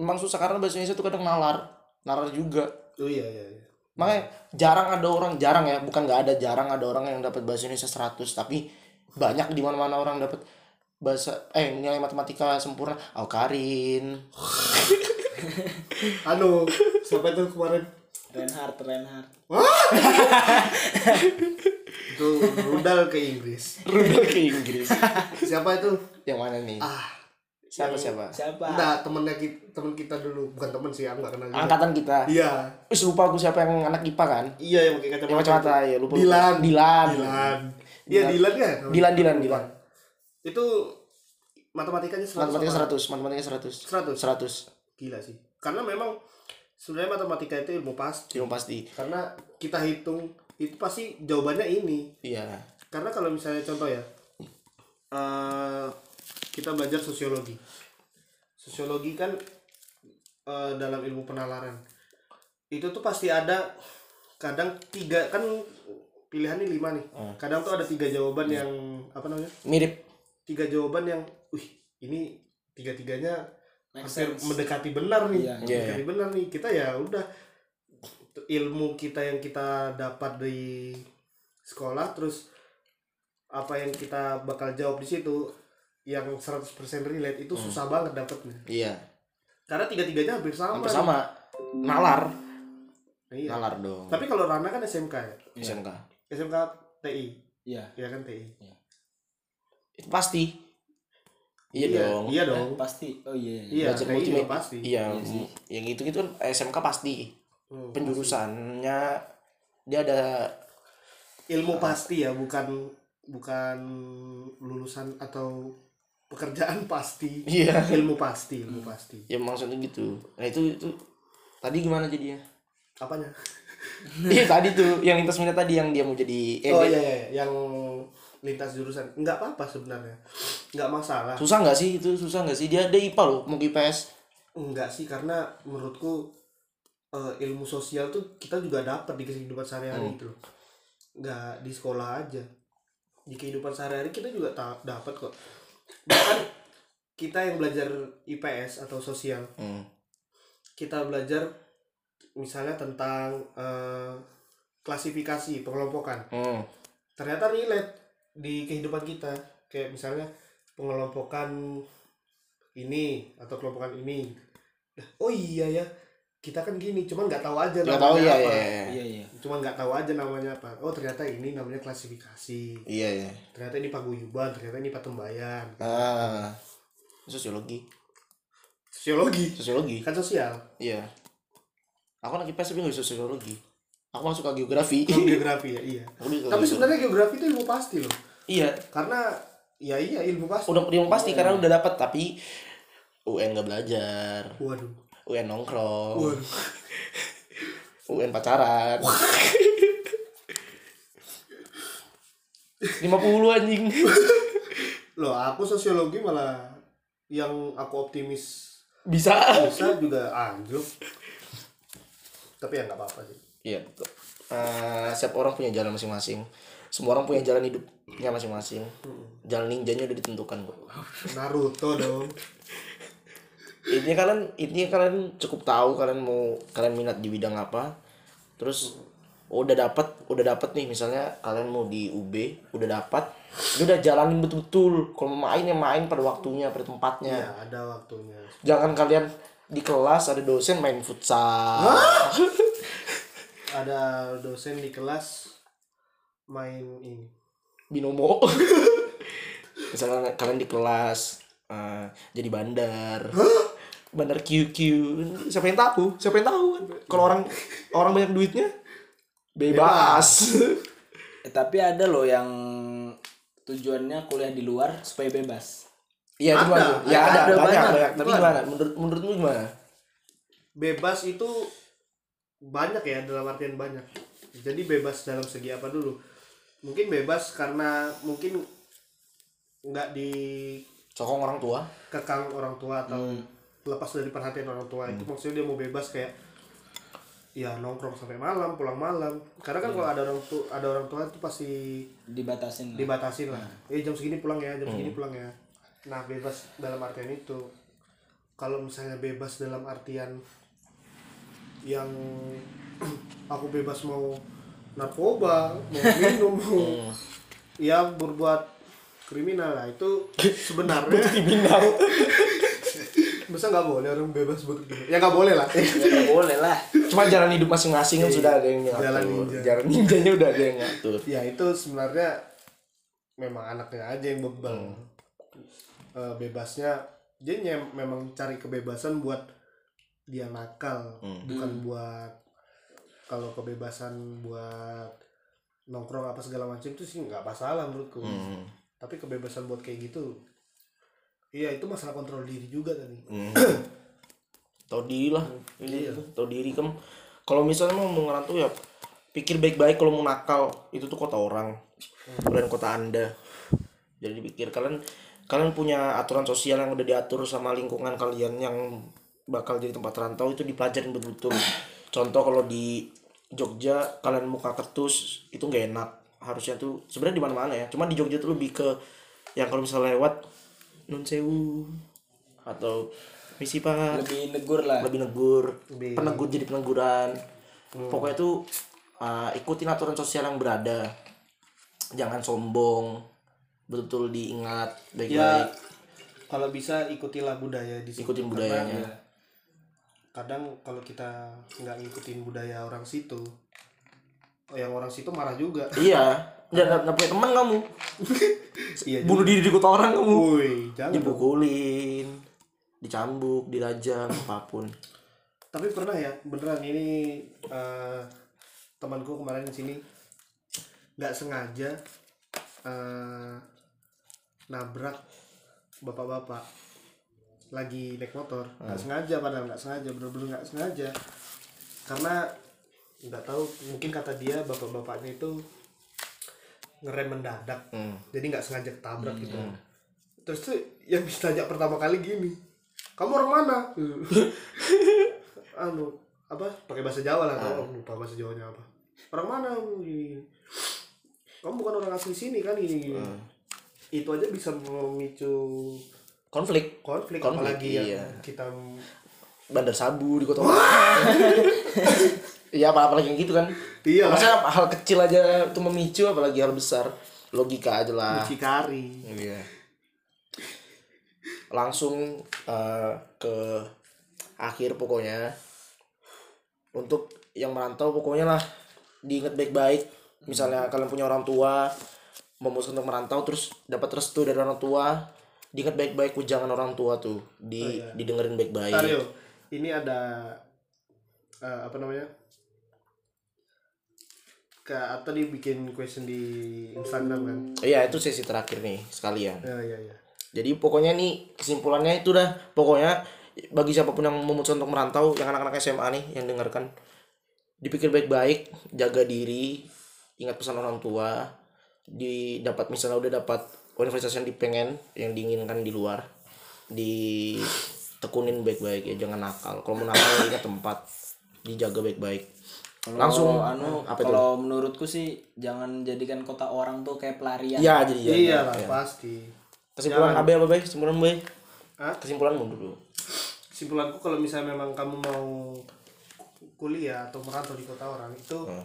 [SPEAKER 1] Memang susah karena bahasa Indonesia tuh kadang nalar, nalar juga.
[SPEAKER 2] oh iya iya, iya.
[SPEAKER 1] Makanya jarang ada orang, jarang ya, bukan nggak ada, jarang ada orang yang dapat bahasa Indonesia 100, tapi banyak di mana-mana orang dapat bahasa eh nilai matematika sempurna. Oh, Karin.
[SPEAKER 2] anu siapa itu kemarin
[SPEAKER 3] Reinhard, Reinhard.
[SPEAKER 2] itu rudal ke Inggris
[SPEAKER 1] Rudal ke Inggris.
[SPEAKER 2] siapa itu
[SPEAKER 1] yang mana nih?
[SPEAKER 2] ah
[SPEAKER 1] Siapa siapa?
[SPEAKER 3] Siapa?
[SPEAKER 2] enggak temennya kita temen kita dulu bukan temen sih aku nggak kenal juga.
[SPEAKER 1] Angkatan kita.
[SPEAKER 2] iya
[SPEAKER 1] Wis lupa aku siapa yang anak IPA kan?
[SPEAKER 2] iya yang pakai kacamata
[SPEAKER 1] Yang kacamata ya lupa. lupa.
[SPEAKER 2] Dilan
[SPEAKER 1] Dilan.
[SPEAKER 2] Dilan iya Dilan ya
[SPEAKER 1] Dilan Dilan Dilan.
[SPEAKER 2] itu matematikanya 100
[SPEAKER 1] Matematika
[SPEAKER 2] apa?
[SPEAKER 1] 100, matematika 100.
[SPEAKER 2] 100
[SPEAKER 1] 100.
[SPEAKER 2] gila sih karena memang sebenarnya matematika itu ilmu pasti
[SPEAKER 1] Yang pasti.
[SPEAKER 2] karena kita hitung itu pasti jawabannya ini
[SPEAKER 1] Iya.
[SPEAKER 2] karena kalau misalnya contoh ya eh, kita belajar sosiologi. Sosiologi kan eh, dalam ilmu penalaran. Itu tuh pasti ada kadang tiga kan pilihannya lima nih. Kadang tuh ada tiga jawaban yang apa namanya?
[SPEAKER 1] Mirip.
[SPEAKER 2] tiga jawaban yang wih ini tiga tiganya hampir
[SPEAKER 3] sense.
[SPEAKER 2] mendekati benar nih.
[SPEAKER 3] Iya.
[SPEAKER 2] mendekati benar nih. Kita ya udah ilmu kita yang kita dapat di sekolah terus apa yang kita bakal jawab di situ yang 100% relate itu susah banget dapetnya
[SPEAKER 1] Iya.
[SPEAKER 2] karena tiga-tiganya hampir sama
[SPEAKER 1] Hampir sama. Nalar.
[SPEAKER 2] iya.
[SPEAKER 1] Nalar dong.
[SPEAKER 2] tapi kalau Rana kan SMK ya
[SPEAKER 1] SMK.
[SPEAKER 2] SMK TI
[SPEAKER 3] Iya.
[SPEAKER 2] ya kan TI
[SPEAKER 1] Itu pasti. Iya, dong.
[SPEAKER 2] iya dong
[SPEAKER 3] Pasti. Oh iya. iya.
[SPEAKER 2] iya
[SPEAKER 1] Belajar
[SPEAKER 2] TI
[SPEAKER 1] multimedia.
[SPEAKER 2] juga pasti
[SPEAKER 1] Iya,
[SPEAKER 3] Iya
[SPEAKER 1] yang gitu gitu kan SMK pasti.
[SPEAKER 2] Hmm,
[SPEAKER 1] Penjurusannya dia ada
[SPEAKER 2] ilmu pasti ya bukan bukan lulusan atau pekerjaan pasti
[SPEAKER 1] iya.
[SPEAKER 2] ilmu pasti ilmu pasti.
[SPEAKER 1] Ya maksudnya gitu. Nah, itu itu tadi gimana jadinya?
[SPEAKER 2] apanya?
[SPEAKER 1] Iya tadi tuh yang lintas minat tadi yang dia mau jadi eh,
[SPEAKER 2] oh iya, iya iya. yang lintas jurusan. Nggak apa-apa sebenarnya. Nggak masalah.
[SPEAKER 1] Susah nggak sih? Itu susah nggak sih? Dia ada IPA loh mau IPS
[SPEAKER 2] enggak sih karena menurutku eh, ilmu sosial tuh kita juga dapat di kehidupan sehari-hari itu loh. Nggak di sekolah aja. Di kehidupan sehari-hari kita juga dapat kok bahkan kita yang belajar IPS atau sosial
[SPEAKER 1] Hmm.
[SPEAKER 2] kita belajar misalnya tentang eh, klasifikasi pengelompokan
[SPEAKER 1] Hmm.
[SPEAKER 2] ternyata relate di kehidupan kita kayak misalnya pengelompokan ini atau kelompokan ini oh iya ya kita kan gini cuman nggak tahu aja
[SPEAKER 1] Nggak tahu iya
[SPEAKER 2] apa
[SPEAKER 1] iya iya.
[SPEAKER 3] iya iya
[SPEAKER 2] cuman nggak tahu aja namanya apa oh ternyata ini namanya klasifikasi
[SPEAKER 1] Iya iya.
[SPEAKER 2] ternyata ini paguyuban ternyata ini patembayan
[SPEAKER 1] Ah. Sosiologi.
[SPEAKER 2] sosiologi
[SPEAKER 1] Sosiologi.
[SPEAKER 2] kan sosial
[SPEAKER 1] Iya. Aku anak IPS tapi nggak bisa sosiologi. Aku masuk ke geografi.
[SPEAKER 2] Kalau geografi ya iya tapi sebenarnya geografi itu ilmu pasti loh
[SPEAKER 1] iya.
[SPEAKER 2] karena ya iya ilmu pasti
[SPEAKER 1] Udah dia pasti karena udah dapat tapi UN nggak belajar.
[SPEAKER 2] waduh
[SPEAKER 1] UN nongkrong. UN pacaran. 50 anjing.
[SPEAKER 2] loh aku sosiologi malah yang aku optimis
[SPEAKER 1] Bisa.
[SPEAKER 2] bisa juga anjlok tapi ya nggak apa-apa sih
[SPEAKER 1] Iya. betul. Eh, setiap orang punya jalan masing-masing. Semua orang punya jalan hidupnya masing-masing. Jalan ninjanya udah ditentukan kok.
[SPEAKER 2] Naruto dong
[SPEAKER 1] Intinya kalian intinya kalian cukup tahu kalian mau kalian minat di bidang apa. Terus udah dapat udah dapat nih misalnya kalian mau di UB udah dapat udah jalanin betul-betul. Kalau mau main ya main pada waktunya pada tempatnya.
[SPEAKER 2] Ya ada waktunya.
[SPEAKER 1] Jangan kalian di kelas ada dosen main futsal.
[SPEAKER 2] Ada dosen di kelas main ini.
[SPEAKER 1] Binomo. Misalnya kalian di kelas eh, jadi bandar bandar QQ siapa yang tahu? Siapa yang tahu? Kan kalau orang orang banyak duitnya bebas,
[SPEAKER 3] Eh, tapi ada loh yang tujuannya kuliah di luar supaya bebas.
[SPEAKER 1] Iya
[SPEAKER 2] Ada,
[SPEAKER 1] gimana tuh? ya
[SPEAKER 3] ada,
[SPEAKER 1] ada,
[SPEAKER 3] ada
[SPEAKER 1] banyak
[SPEAKER 3] banyak.
[SPEAKER 1] banyak. Tapi
[SPEAKER 2] ada.
[SPEAKER 1] gimana? Menurut menurutmu gimana?
[SPEAKER 2] Bebas itu banyak ya dalam artian banyak. Jadi bebas dalam segi apa dulu? Mungkin bebas karena mungkin nggak
[SPEAKER 1] sokong orang tua.
[SPEAKER 2] dikekang orang tua atau lepas dari perhatian orang tua itu maksudnya dia mau bebas kayak ya nongkrong sampai malam pulang malam. Karena kan kalau ada orang tua ada orang tua itu pasti
[SPEAKER 3] dibatasin lah.
[SPEAKER 2] dibatasin lah. Eh jam segini pulang ya jam segini pulang ya. Nah bebas dalam artian itu. Kalau misalnya bebas dalam artian yang aku bebas mau narkoba mau minum mau ya berbuat kriminal lah itu sebenarnya.
[SPEAKER 1] Kriminal
[SPEAKER 2] masa nggak boleh orang bebas buat ya nggak boleh lah.
[SPEAKER 3] Ya nggak boleh lah.
[SPEAKER 1] Cuma jalan hidup masing-masing kan sudah ada yang ngatur.
[SPEAKER 2] Jalan ninja.
[SPEAKER 1] jalan ninjanya udah ada yang ngatur.
[SPEAKER 2] Ya itu sebenarnya memang anaknya aja yang bebal Eh, bebasnya dia nyem- memang cari kebebasan buat dia nakal. Bukan buat kalau kebebasan buat nongkrong apa segala macam itu sih nggak masalah menurutku.
[SPEAKER 1] Hmm.
[SPEAKER 2] tapi kebebasan buat kayak gitu iya itu masalah kontrol diri juga tadi.
[SPEAKER 1] Hmm. tahu diri lah. Ini
[SPEAKER 2] Iya.
[SPEAKER 1] tahu diri kan kalau misalnya mau mau ngerantau ya pikir baik-baik kalau mau nakal. Itu tuh kota orang. Bukan kota anda. Jadi dipikir kalian kalian punya aturan sosial yang udah diatur sama lingkungan kalian yang bakal jadi tempat rantau itu dipelajarin betul-betul. Contoh kalau di Jogja kalian muka kertus itu nggak enak. Harusnya tuh sebenarnya di mana-mana ya. Cuma di Jogja tuh lebih ke yang kalau misalnya lewat nun sewu. Atau misi pak.
[SPEAKER 3] lebih negur lah.
[SPEAKER 1] Lebih negur.
[SPEAKER 2] Lebih-
[SPEAKER 1] penegur jadi peneguran. Pokoknya tuh uh, ikutin aturan sosial yang berada. Jangan sombong. Betul-betul diingat
[SPEAKER 2] ya
[SPEAKER 1] baik-baik
[SPEAKER 2] kalau bisa ikutilah budaya di situ.
[SPEAKER 1] ikutin
[SPEAKER 2] Karena
[SPEAKER 1] budayanya
[SPEAKER 2] kadang kalau kita nggak ngikutin budaya orang situ yang orang situ marah juga.
[SPEAKER 1] Iya jangan nggak punya teman kamu.
[SPEAKER 2] Iya
[SPEAKER 1] bunuh diri di kota orang kamu.
[SPEAKER 2] Jangan dong.
[SPEAKER 1] dipukulin dicambuk dirajam apa pun.
[SPEAKER 2] Tapi pernah ya beneran ini eh, temanku kemarin di sini nggak sengaja eh, nabrak bapak-bapak. Lagi naik motor. Nggak sengaja padahal nggak sengaja bener-bener nggak sengaja. Karena nggak tahu mungkin kata dia bapak-bapaknya itu ngerem mendadak.
[SPEAKER 1] Hmm.
[SPEAKER 2] jadi nggak sengaja ketabrak gitu. Terus tuh yang ditanya pertama kali gini kamu orang mana? Anu apa pakai bahasa Jawa lah tau lupa bahasa Jawanya apa. Orang mana? Kamu bukan orang asli sini kan? Ini gini. itu aja bisa memicu
[SPEAKER 1] konflik.
[SPEAKER 2] konflik,
[SPEAKER 1] Konflik,
[SPEAKER 2] apalagi yang
[SPEAKER 1] iya.
[SPEAKER 2] kita
[SPEAKER 1] bandar sabu di kota Iya apa apalagi yang gitu kan
[SPEAKER 2] Iya.
[SPEAKER 1] Maksudnya hal kecil aja itu memicu apalagi hal besar logika aja lah
[SPEAKER 2] Cikari
[SPEAKER 1] Iya. Langsung eh, ke akhir pokoknya. Untuk yang merantau pokoknya lah diingat baik-baik. Misalnya kalian punya orang tua memutuskan untuk merantau terus dapat restu dari orang tua, diingat baik-baik ujangan orang tua tuh, di didengerin baik-baik.
[SPEAKER 2] Ini ada eh, apa namanya ke atau dibikin question di Instagram kan
[SPEAKER 1] Iya, itu sesi terakhir nih sekalian.
[SPEAKER 2] ya ya ya
[SPEAKER 1] Jadi pokoknya nih kesimpulannya itu dah pokoknya bagi siapa pun yang memutuskan untuk merantau, yang anak-anak SMA nih yang dengarkan, dipikir baik-baik, jaga diri, ingat pesan orang tua, di dapat misalnya udah dapat universitas yang dipengen, yang diinginkan di luar, ditekunin baik-baik ya, jangan nakal. Kalau mau nakal ingat tempat, dijaga baik-baik.
[SPEAKER 3] Kalau
[SPEAKER 1] Langsung
[SPEAKER 3] anu
[SPEAKER 1] apa itu?
[SPEAKER 3] kalau menurutku sih jangan jadikan kota orang tuh kayak pelarian.
[SPEAKER 1] Ya, jadi ya.
[SPEAKER 2] iya
[SPEAKER 1] ya,
[SPEAKER 2] lah
[SPEAKER 1] ya.
[SPEAKER 2] pasti
[SPEAKER 1] Kesimpulan AB apa baik? Kesimpulan baik?
[SPEAKER 2] Hah?
[SPEAKER 1] Kesimpulanmu dulu.
[SPEAKER 2] kesimpulanku kalau misalnya memang kamu mau kuliah atau merantau di kota orang itu
[SPEAKER 1] Hmm.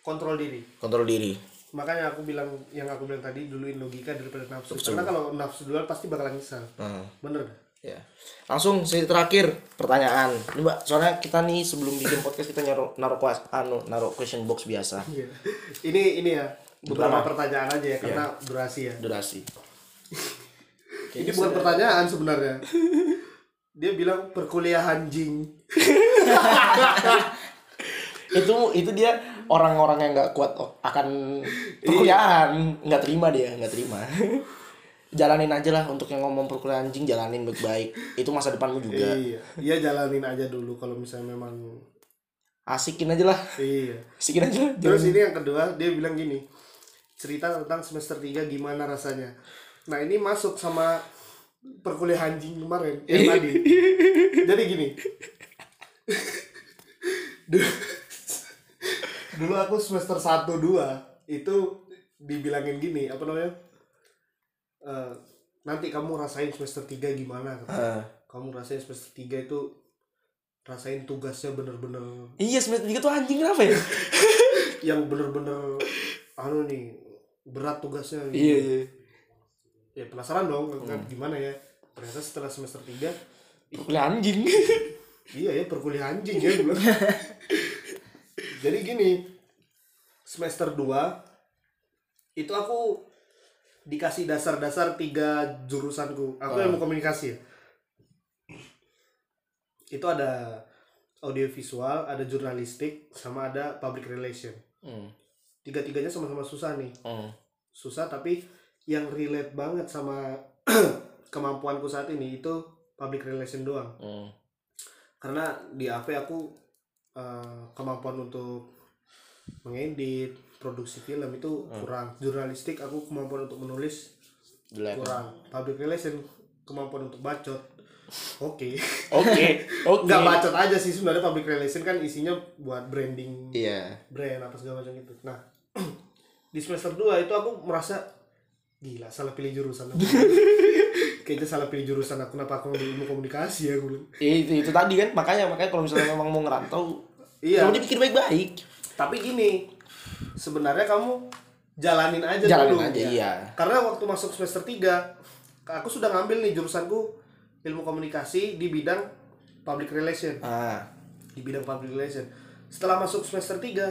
[SPEAKER 2] kontrol diri
[SPEAKER 1] Kontrol diri.
[SPEAKER 2] makanya aku bilang yang aku bilang tadi duluin logika daripada nafsu karena kalau nafsu duluan pasti bakalan nyesal
[SPEAKER 1] Hmm.
[SPEAKER 2] bener?
[SPEAKER 1] Ya. Langsung sesi terakhir pertanyaan. Ini Mbak, soalnya kita nih sebelum bikin podcast kita naruh naruh kuas anu naruh question box biasa.
[SPEAKER 2] Iya. ini ini ya beberapa pertanyaan aja ya karena durasi ya
[SPEAKER 1] Durasi.
[SPEAKER 2] ini bukan pertanyaan sebenarnya dia bilang perkuliahan jing
[SPEAKER 1] itu itu dia orang-orang yang nggak kuat akan perkuliahan, nggak terima dia, nggak terima. Jalanin aja lah untuk yang ngomong perkuliahan anjing jalanin baik-baik. Itu masa depanmu juga.
[SPEAKER 2] iya iya jalanin aja dulu kalau misalnya memang
[SPEAKER 1] Asikin aja lah.
[SPEAKER 2] iya
[SPEAKER 1] Asikin aja.
[SPEAKER 2] terus ini yang kedua dia bilang gini cerita tentang semester 3 gimana rasanya nah ini masuk sama perkuliahan anjing kemarin yang tadi jadi gini dulu, dulu aku semester 1 2 itu dibilangin gini apa namanya Eh, nanti kamu rasain semester 3 gimana.
[SPEAKER 1] Ah.
[SPEAKER 2] kamu rasain semester 3 itu rasain tugasnya bener-bener
[SPEAKER 1] Iya semester tiga tuh anjing kenapa ya?
[SPEAKER 2] yang bener-bener anu nih berat tugasnya gitu.
[SPEAKER 1] iya iya.
[SPEAKER 2] ya penasaran dong kan gimana ya ternyata setelah semester 3
[SPEAKER 1] Perkuliahan anjing.
[SPEAKER 2] iya ya perkuliahan anjing ya gua. jadi gini semester 2 itu aku dikasih dasar-dasar tiga jurusanku aku ilmu komunikasi ya itu ada audiovisual ada jurnalistik sama ada public relation
[SPEAKER 1] Hmm.
[SPEAKER 2] tiga-tiganya sama-sama susah nih
[SPEAKER 1] Hmm.
[SPEAKER 2] susah tapi yang relate banget sama kemampuanku saat ini itu public relation doang
[SPEAKER 1] Hmm.
[SPEAKER 2] karena di AP aku eh, kemampuan untuk mengedit produksi film itu kurang jurnalistik aku kemampuan untuk menulis
[SPEAKER 1] Jelek.
[SPEAKER 2] kurang public relation kemampuan untuk bacot oke
[SPEAKER 1] Oke. Oke.
[SPEAKER 2] nggak bacot aja sih sebenarnya public relation kan isinya buat branding
[SPEAKER 1] Iya.
[SPEAKER 2] brand apa segala macam itu. Nah, di semester 2 itu aku merasa gila salah pilih jurusan aku. Kayaknya salah pilih jurusan aku kenapa aku ngambil ilmu komunikasi ya gue bilang.
[SPEAKER 1] itu itu tadi kan makanya makanya kalau misalnya memang mau ngerantau
[SPEAKER 2] Iya.
[SPEAKER 1] coba dipikir baik-baik
[SPEAKER 2] Tapi gini, sebenarnya kamu jalanin aja
[SPEAKER 1] Jalanin
[SPEAKER 2] dulu.
[SPEAKER 1] aja, iya.
[SPEAKER 2] Karena waktu masuk semester 3 aku sudah ngambil nih jurusanku ilmu komunikasi di bidang public relation.
[SPEAKER 1] ah
[SPEAKER 2] di bidang public relation. Setelah masuk semester 3,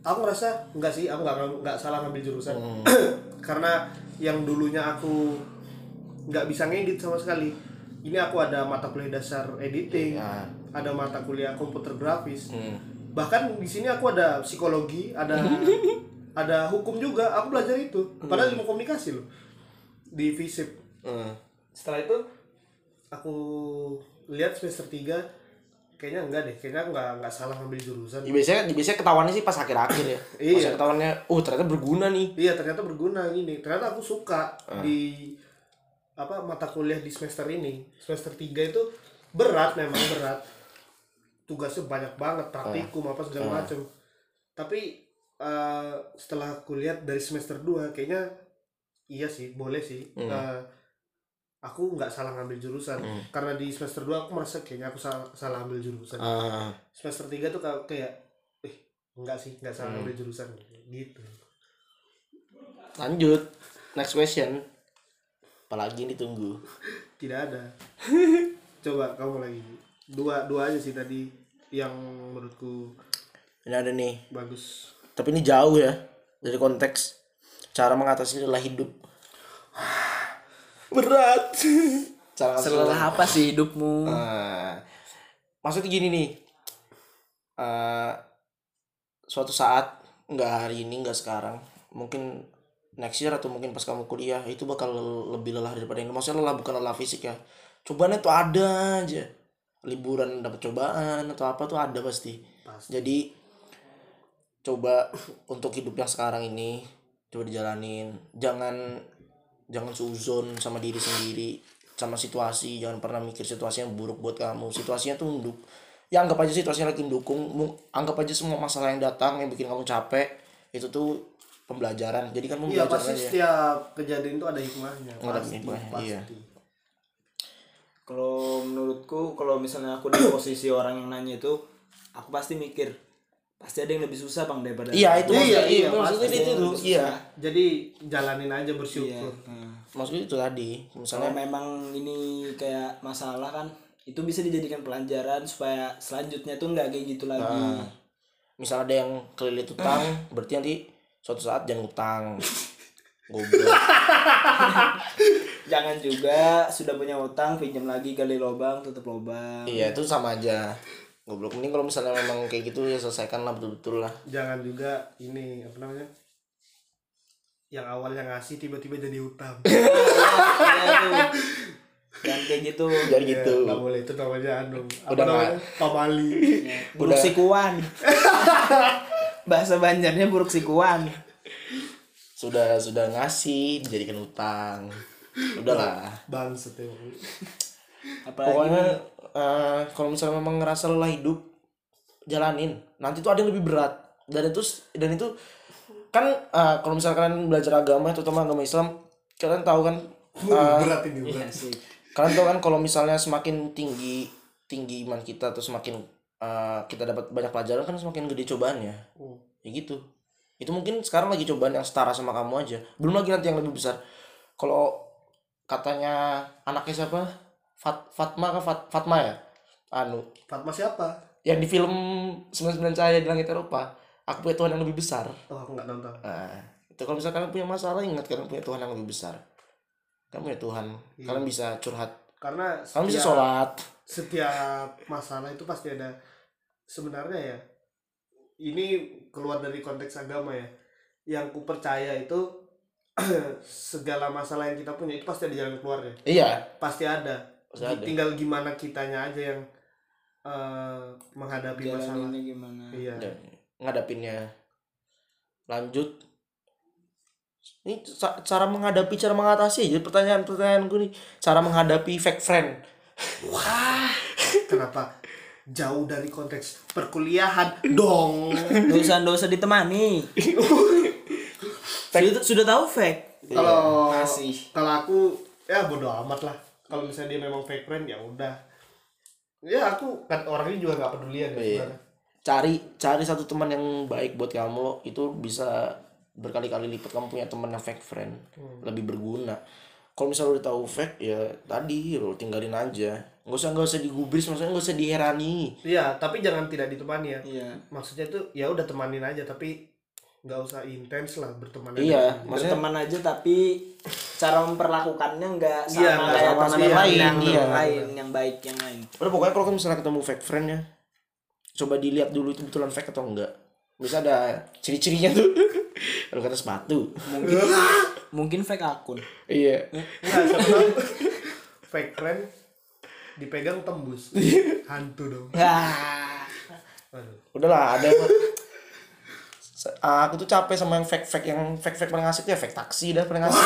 [SPEAKER 2] aku ngerasa enggak sih, aku nggak nggak salah ngambil jurusan. Karena yang dulunya aku nggak bisa ngedit sama sekali. Ini aku ada mata kuliah dasar editing,
[SPEAKER 1] Ya.
[SPEAKER 2] ada mata kuliah komputer grafis.
[SPEAKER 1] hmm.
[SPEAKER 2] Bahkan di sini aku ada psikologi, ada ada hukum juga. Aku belajar itu. Padahal ilmu komunikasi loh. Di FISIP.
[SPEAKER 1] Hmm.
[SPEAKER 2] setelah itu? Aku lihat semester 3 kayaknya enggak deh. Kayaknya nggak nggak salah ngambil jurusan.
[SPEAKER 1] Ya, biasanya biasanya ketahuannya sih pas akhir-akhir ya.
[SPEAKER 2] Iya.
[SPEAKER 1] pas ketahuannya oh ternyata berguna nih.
[SPEAKER 2] Iya ternyata berguna ini ternyata aku suka di apa mata kuliah di semester ini. Semester 3 itu berat memang berat tugasnya banyak banget praktikum apa segala macem. Tapi eh, setelah aku lihat dari semester 2 kayaknya iya sih boleh sih. Eh, aku nggak salah ngambil jurusan. Karena di semester 2 aku merasa kayaknya aku salah, salah ambil jurusan.
[SPEAKER 1] Ah,
[SPEAKER 2] semester 3 tuh kayak- kayak eh enggak sih nggak salah ambil jurusan. Gitu.
[SPEAKER 1] Lanjut. Next question. Apalagi yang ditunggu?
[SPEAKER 2] Tidak ada. Coba kamu lagi dua dua aja sih tadi yang menurutku
[SPEAKER 1] ini ada nih.
[SPEAKER 2] bagus.
[SPEAKER 1] Tapi ini jauh ya dari konteks cara mengatasi lelah hidup. Berat. Cara
[SPEAKER 3] Selelah apa sih hidupmu?
[SPEAKER 1] Nah, maksudnya gini nih. Eh suatu saat nggak hari ini nggak sekarang mungkin next year atau mungkin pas kamu kuliah itu bakal lebih lelah daripada ini. Maksudnya lelah bukan lelah fisik ya. Cobaan itu ada aja liburan dapat cobaan atau apa tuh ada pasti.
[SPEAKER 2] Pasti.
[SPEAKER 1] jadi coba untuk hidup yang sekarang ini coba dijalanin. Jangan jangan suzon sama diri sendiri sama situasi. Jangan pernah mikir situasi yang buruk buat kamu. Situasinya tuh menduk ya anggap aja situasinya lagi mendukung. Anggap aja semua masalah yang datang yang bikin kamu capek itu tuh pembelajaran. Jadi kan
[SPEAKER 2] iya
[SPEAKER 1] belajar
[SPEAKER 2] pasti
[SPEAKER 1] aja.
[SPEAKER 2] setiap kejadian itu ada hikmahnya.
[SPEAKER 1] Ada hikmahnya,
[SPEAKER 2] pasti.
[SPEAKER 1] iya.
[SPEAKER 3] Kalau menurutku kalau misalnya aku di posisi orang yang nanya itu, aku pasti mikir pasti ada yang lebih susah bang daripada
[SPEAKER 1] iya itu
[SPEAKER 2] Iya,
[SPEAKER 1] maksudnya.
[SPEAKER 2] iya,
[SPEAKER 1] iya, maksudnya itu tuh iya
[SPEAKER 2] jadi jalanin aja
[SPEAKER 3] Iya.
[SPEAKER 2] bersyukur
[SPEAKER 3] Hmm.
[SPEAKER 1] maksudnya itu tadi
[SPEAKER 3] Kalau
[SPEAKER 1] misalnya
[SPEAKER 3] memang ini kayak masalah kan, itu bisa dijadikan pelajaran supaya selanjutnya tuh nggak kayak gitu lagi.
[SPEAKER 1] Nah, misal ada yang kelilit utang berarti nanti suatu saat jangan utang. Goblok
[SPEAKER 3] Jangan juga sudah punya utang pinjam lagi gali lubang tutup lubang.
[SPEAKER 1] iya itu sama aja goblok mending kalau misalnya memang kayak gitu ya selesaikan lah betul-betul lah
[SPEAKER 2] jangan juga ini apa namanya yang awalnya ngasih tiba-tiba jadi utang
[SPEAKER 3] Iya. Jangan kayak gitu.
[SPEAKER 1] jadi gitu
[SPEAKER 2] nggak boleh itu namanya anu apa
[SPEAKER 1] Udah
[SPEAKER 2] namanya pamali
[SPEAKER 3] Buruk sikuan. Bahasa Banjarnya buruk sikuan.
[SPEAKER 1] sudah sudah ngasih dijadikan utang udahlah.
[SPEAKER 2] Bangset ya
[SPEAKER 3] Apalagi
[SPEAKER 1] pokoknya eh, kalau misalnya memang ngerasa lelah hidup jalanin. Nanti tuh ada yang lebih berat. Dan itu dan itu kan eh, kalau misalnya kalian belajar agama terutama agama Islam kalian tahu kan eh,
[SPEAKER 2] berat ini
[SPEAKER 3] Iya
[SPEAKER 2] berat
[SPEAKER 3] sih.
[SPEAKER 1] kalian tahu kan kalau misalnya semakin tinggi tinggi iman kita atau semakin eh, kita dapat banyak pelajaran kan semakin gede cobaannya.
[SPEAKER 2] Hmm.
[SPEAKER 1] ya gitu. Itu mungkin sekarang lagi cobaan yang setara sama kamu aja. Belum lagi nanti yang lebih besar. Kalau katanya anaknya siapa? Fat Fatma kan Fat Fatma ya? Anu.
[SPEAKER 2] Fatma siapa?
[SPEAKER 1] Yang di film 99 Cahaya di Langit Eropa. Aku punya Tuhan yang lebih besar.
[SPEAKER 2] Oh aku nggak nonton
[SPEAKER 1] nah itu kalau misalnya kalian punya masalah ingat kalian punya Tuhan yang lebih besar. Kalian punya Tuhan. Kalian bisa curhat.
[SPEAKER 2] Karena
[SPEAKER 1] kalian bisa
[SPEAKER 2] setiap-
[SPEAKER 1] sholat.
[SPEAKER 2] setiap masalah itu pasti ada. Sebenarnya ya ini keluar dari konteks agama ya. Yang ku percaya itu segala masalah yang kita punya itu pasti ada jalan keluarnya.
[SPEAKER 1] Iya.
[SPEAKER 2] Pasti ada.
[SPEAKER 1] Pasti ada.
[SPEAKER 2] tinggal gimana kitanya aja yang eh, menghadapi masalah.
[SPEAKER 3] Jalaninnya gimana?
[SPEAKER 2] iya.
[SPEAKER 1] Dan ngadapinnya lanjut. Ini ca- cara menghadapi cara mengatasi aja pertanyaan pertanyaan gue nih. Cara menghadapi fake friend.
[SPEAKER 2] Kenapa? Jauh dari konteks perkuliahan. Dong.
[SPEAKER 3] Dosa-dosa ditemani. sudah, sudah tahu fake.
[SPEAKER 2] kalau
[SPEAKER 3] Masih.
[SPEAKER 2] kalau aku ya bodo amat lah. Kalau misalnya dia memang fake friend ya udah. Ya aku kan orangnya juga nggak pedulian ya
[SPEAKER 1] Iya.
[SPEAKER 2] sebenarnya.
[SPEAKER 1] Cari cari satu teman yang baik buat kamu lo itu bisa berkali-kali lipat. Kamu punya teman yang fake friend lebih berguna. Kalau misalnya lo udah tahu fake ya tadi lo tinggalin aja. Nggak usah nggak usah digubris maksudnya nggak usah diherani
[SPEAKER 2] iya tapi jangan tidak ditemani ya.
[SPEAKER 3] Iya.
[SPEAKER 2] maksudnya tuh ya udah temanin aja tapi nggak usah intens lah berteman aja.
[SPEAKER 1] iya maksudnya
[SPEAKER 3] Berteman aja tapi cara memperlakukannya nggak sama
[SPEAKER 2] Iya, nggak
[SPEAKER 3] kayak
[SPEAKER 2] sama
[SPEAKER 3] teman
[SPEAKER 2] iya,
[SPEAKER 3] yang lain,
[SPEAKER 1] iya,
[SPEAKER 3] yang
[SPEAKER 1] iya.
[SPEAKER 3] lain, yang baik yang lain.
[SPEAKER 1] udah pokoknya kalau misalnya ketemu fake friend ya coba dilihat dulu itu betulan fake atau enggak. Bisa ada ciri-cirinya tuh. Kalau kata sepatu.
[SPEAKER 3] Mungkin mungkin fake akun.
[SPEAKER 1] iya.
[SPEAKER 2] Nggak, siapa tahu fake friend dipegang tembus. Hantu dong.
[SPEAKER 1] Udahlah ada ah, aku tuh capek sama yang fake fake yang fake fake paling asik tuh ya fake taksi dah paling asik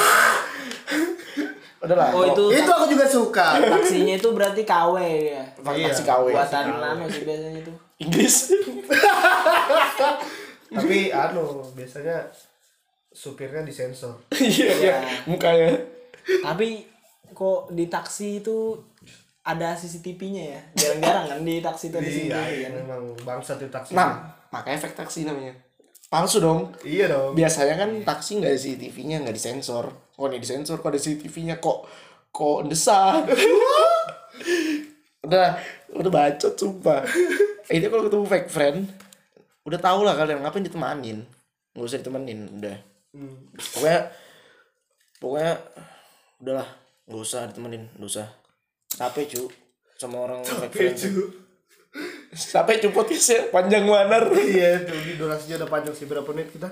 [SPEAKER 1] udahlah
[SPEAKER 3] Oh itu
[SPEAKER 2] itu aku juga suka
[SPEAKER 3] taksinya itu berarti KW ya.
[SPEAKER 2] Iya.
[SPEAKER 1] taksi KW
[SPEAKER 3] Buatan nano sih biasanya itu.
[SPEAKER 1] Inggris
[SPEAKER 2] tapi anu biasanya supirnya disensor
[SPEAKER 1] iya iya mukanya
[SPEAKER 3] Tapi kok di taksi itu ada CCTV-nya ya? Jarang-jarang kan di taksi itu ada
[SPEAKER 2] iya
[SPEAKER 3] CCTV
[SPEAKER 2] iya,
[SPEAKER 3] kan.
[SPEAKER 2] memang bangsat di taksi
[SPEAKER 1] nah makanya fake taksi namanya palsu dong.
[SPEAKER 2] Iya dong.
[SPEAKER 1] Biasanya kan taksi nggak ada CCTV-nya nggak disensor. Kok nih disensor kok ada CCTV-nya kok kok desak udah udah bacot sumpah. Ini kalau ketemu fake friend udah tau lah kalian ngapain ditemanin. Nggak usah ditemenin udah.
[SPEAKER 2] Hmm.
[SPEAKER 1] pokoknya pokoknya udahlah. Nggak usah ditemenin nggak usah. Capek cu. Sama orang fake friend Capek cu podcastnya panjang wanar
[SPEAKER 2] iya tuh di durasinya udah panjang sih. Berapa menit kita?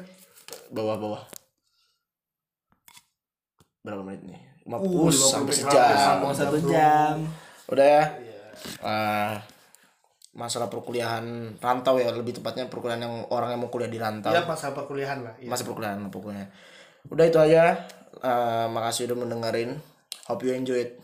[SPEAKER 1] Bawah bawah. Berapa menit nih? 50
[SPEAKER 2] Uh, 50
[SPEAKER 1] sampai sejam.
[SPEAKER 3] Mau satu jam.
[SPEAKER 1] udah ya?
[SPEAKER 2] Iya.
[SPEAKER 1] Ah, masalah perkuliahan rantau ya lebih tepatnya perkuliahan yang orang yang mau kuliah di rantau.
[SPEAKER 2] Iya masa perkuliahan lah iya.
[SPEAKER 1] masa perkuliahan pokoknya. Udah itu aja. Ah, makasih udah mendengarin. Hope you enjoy it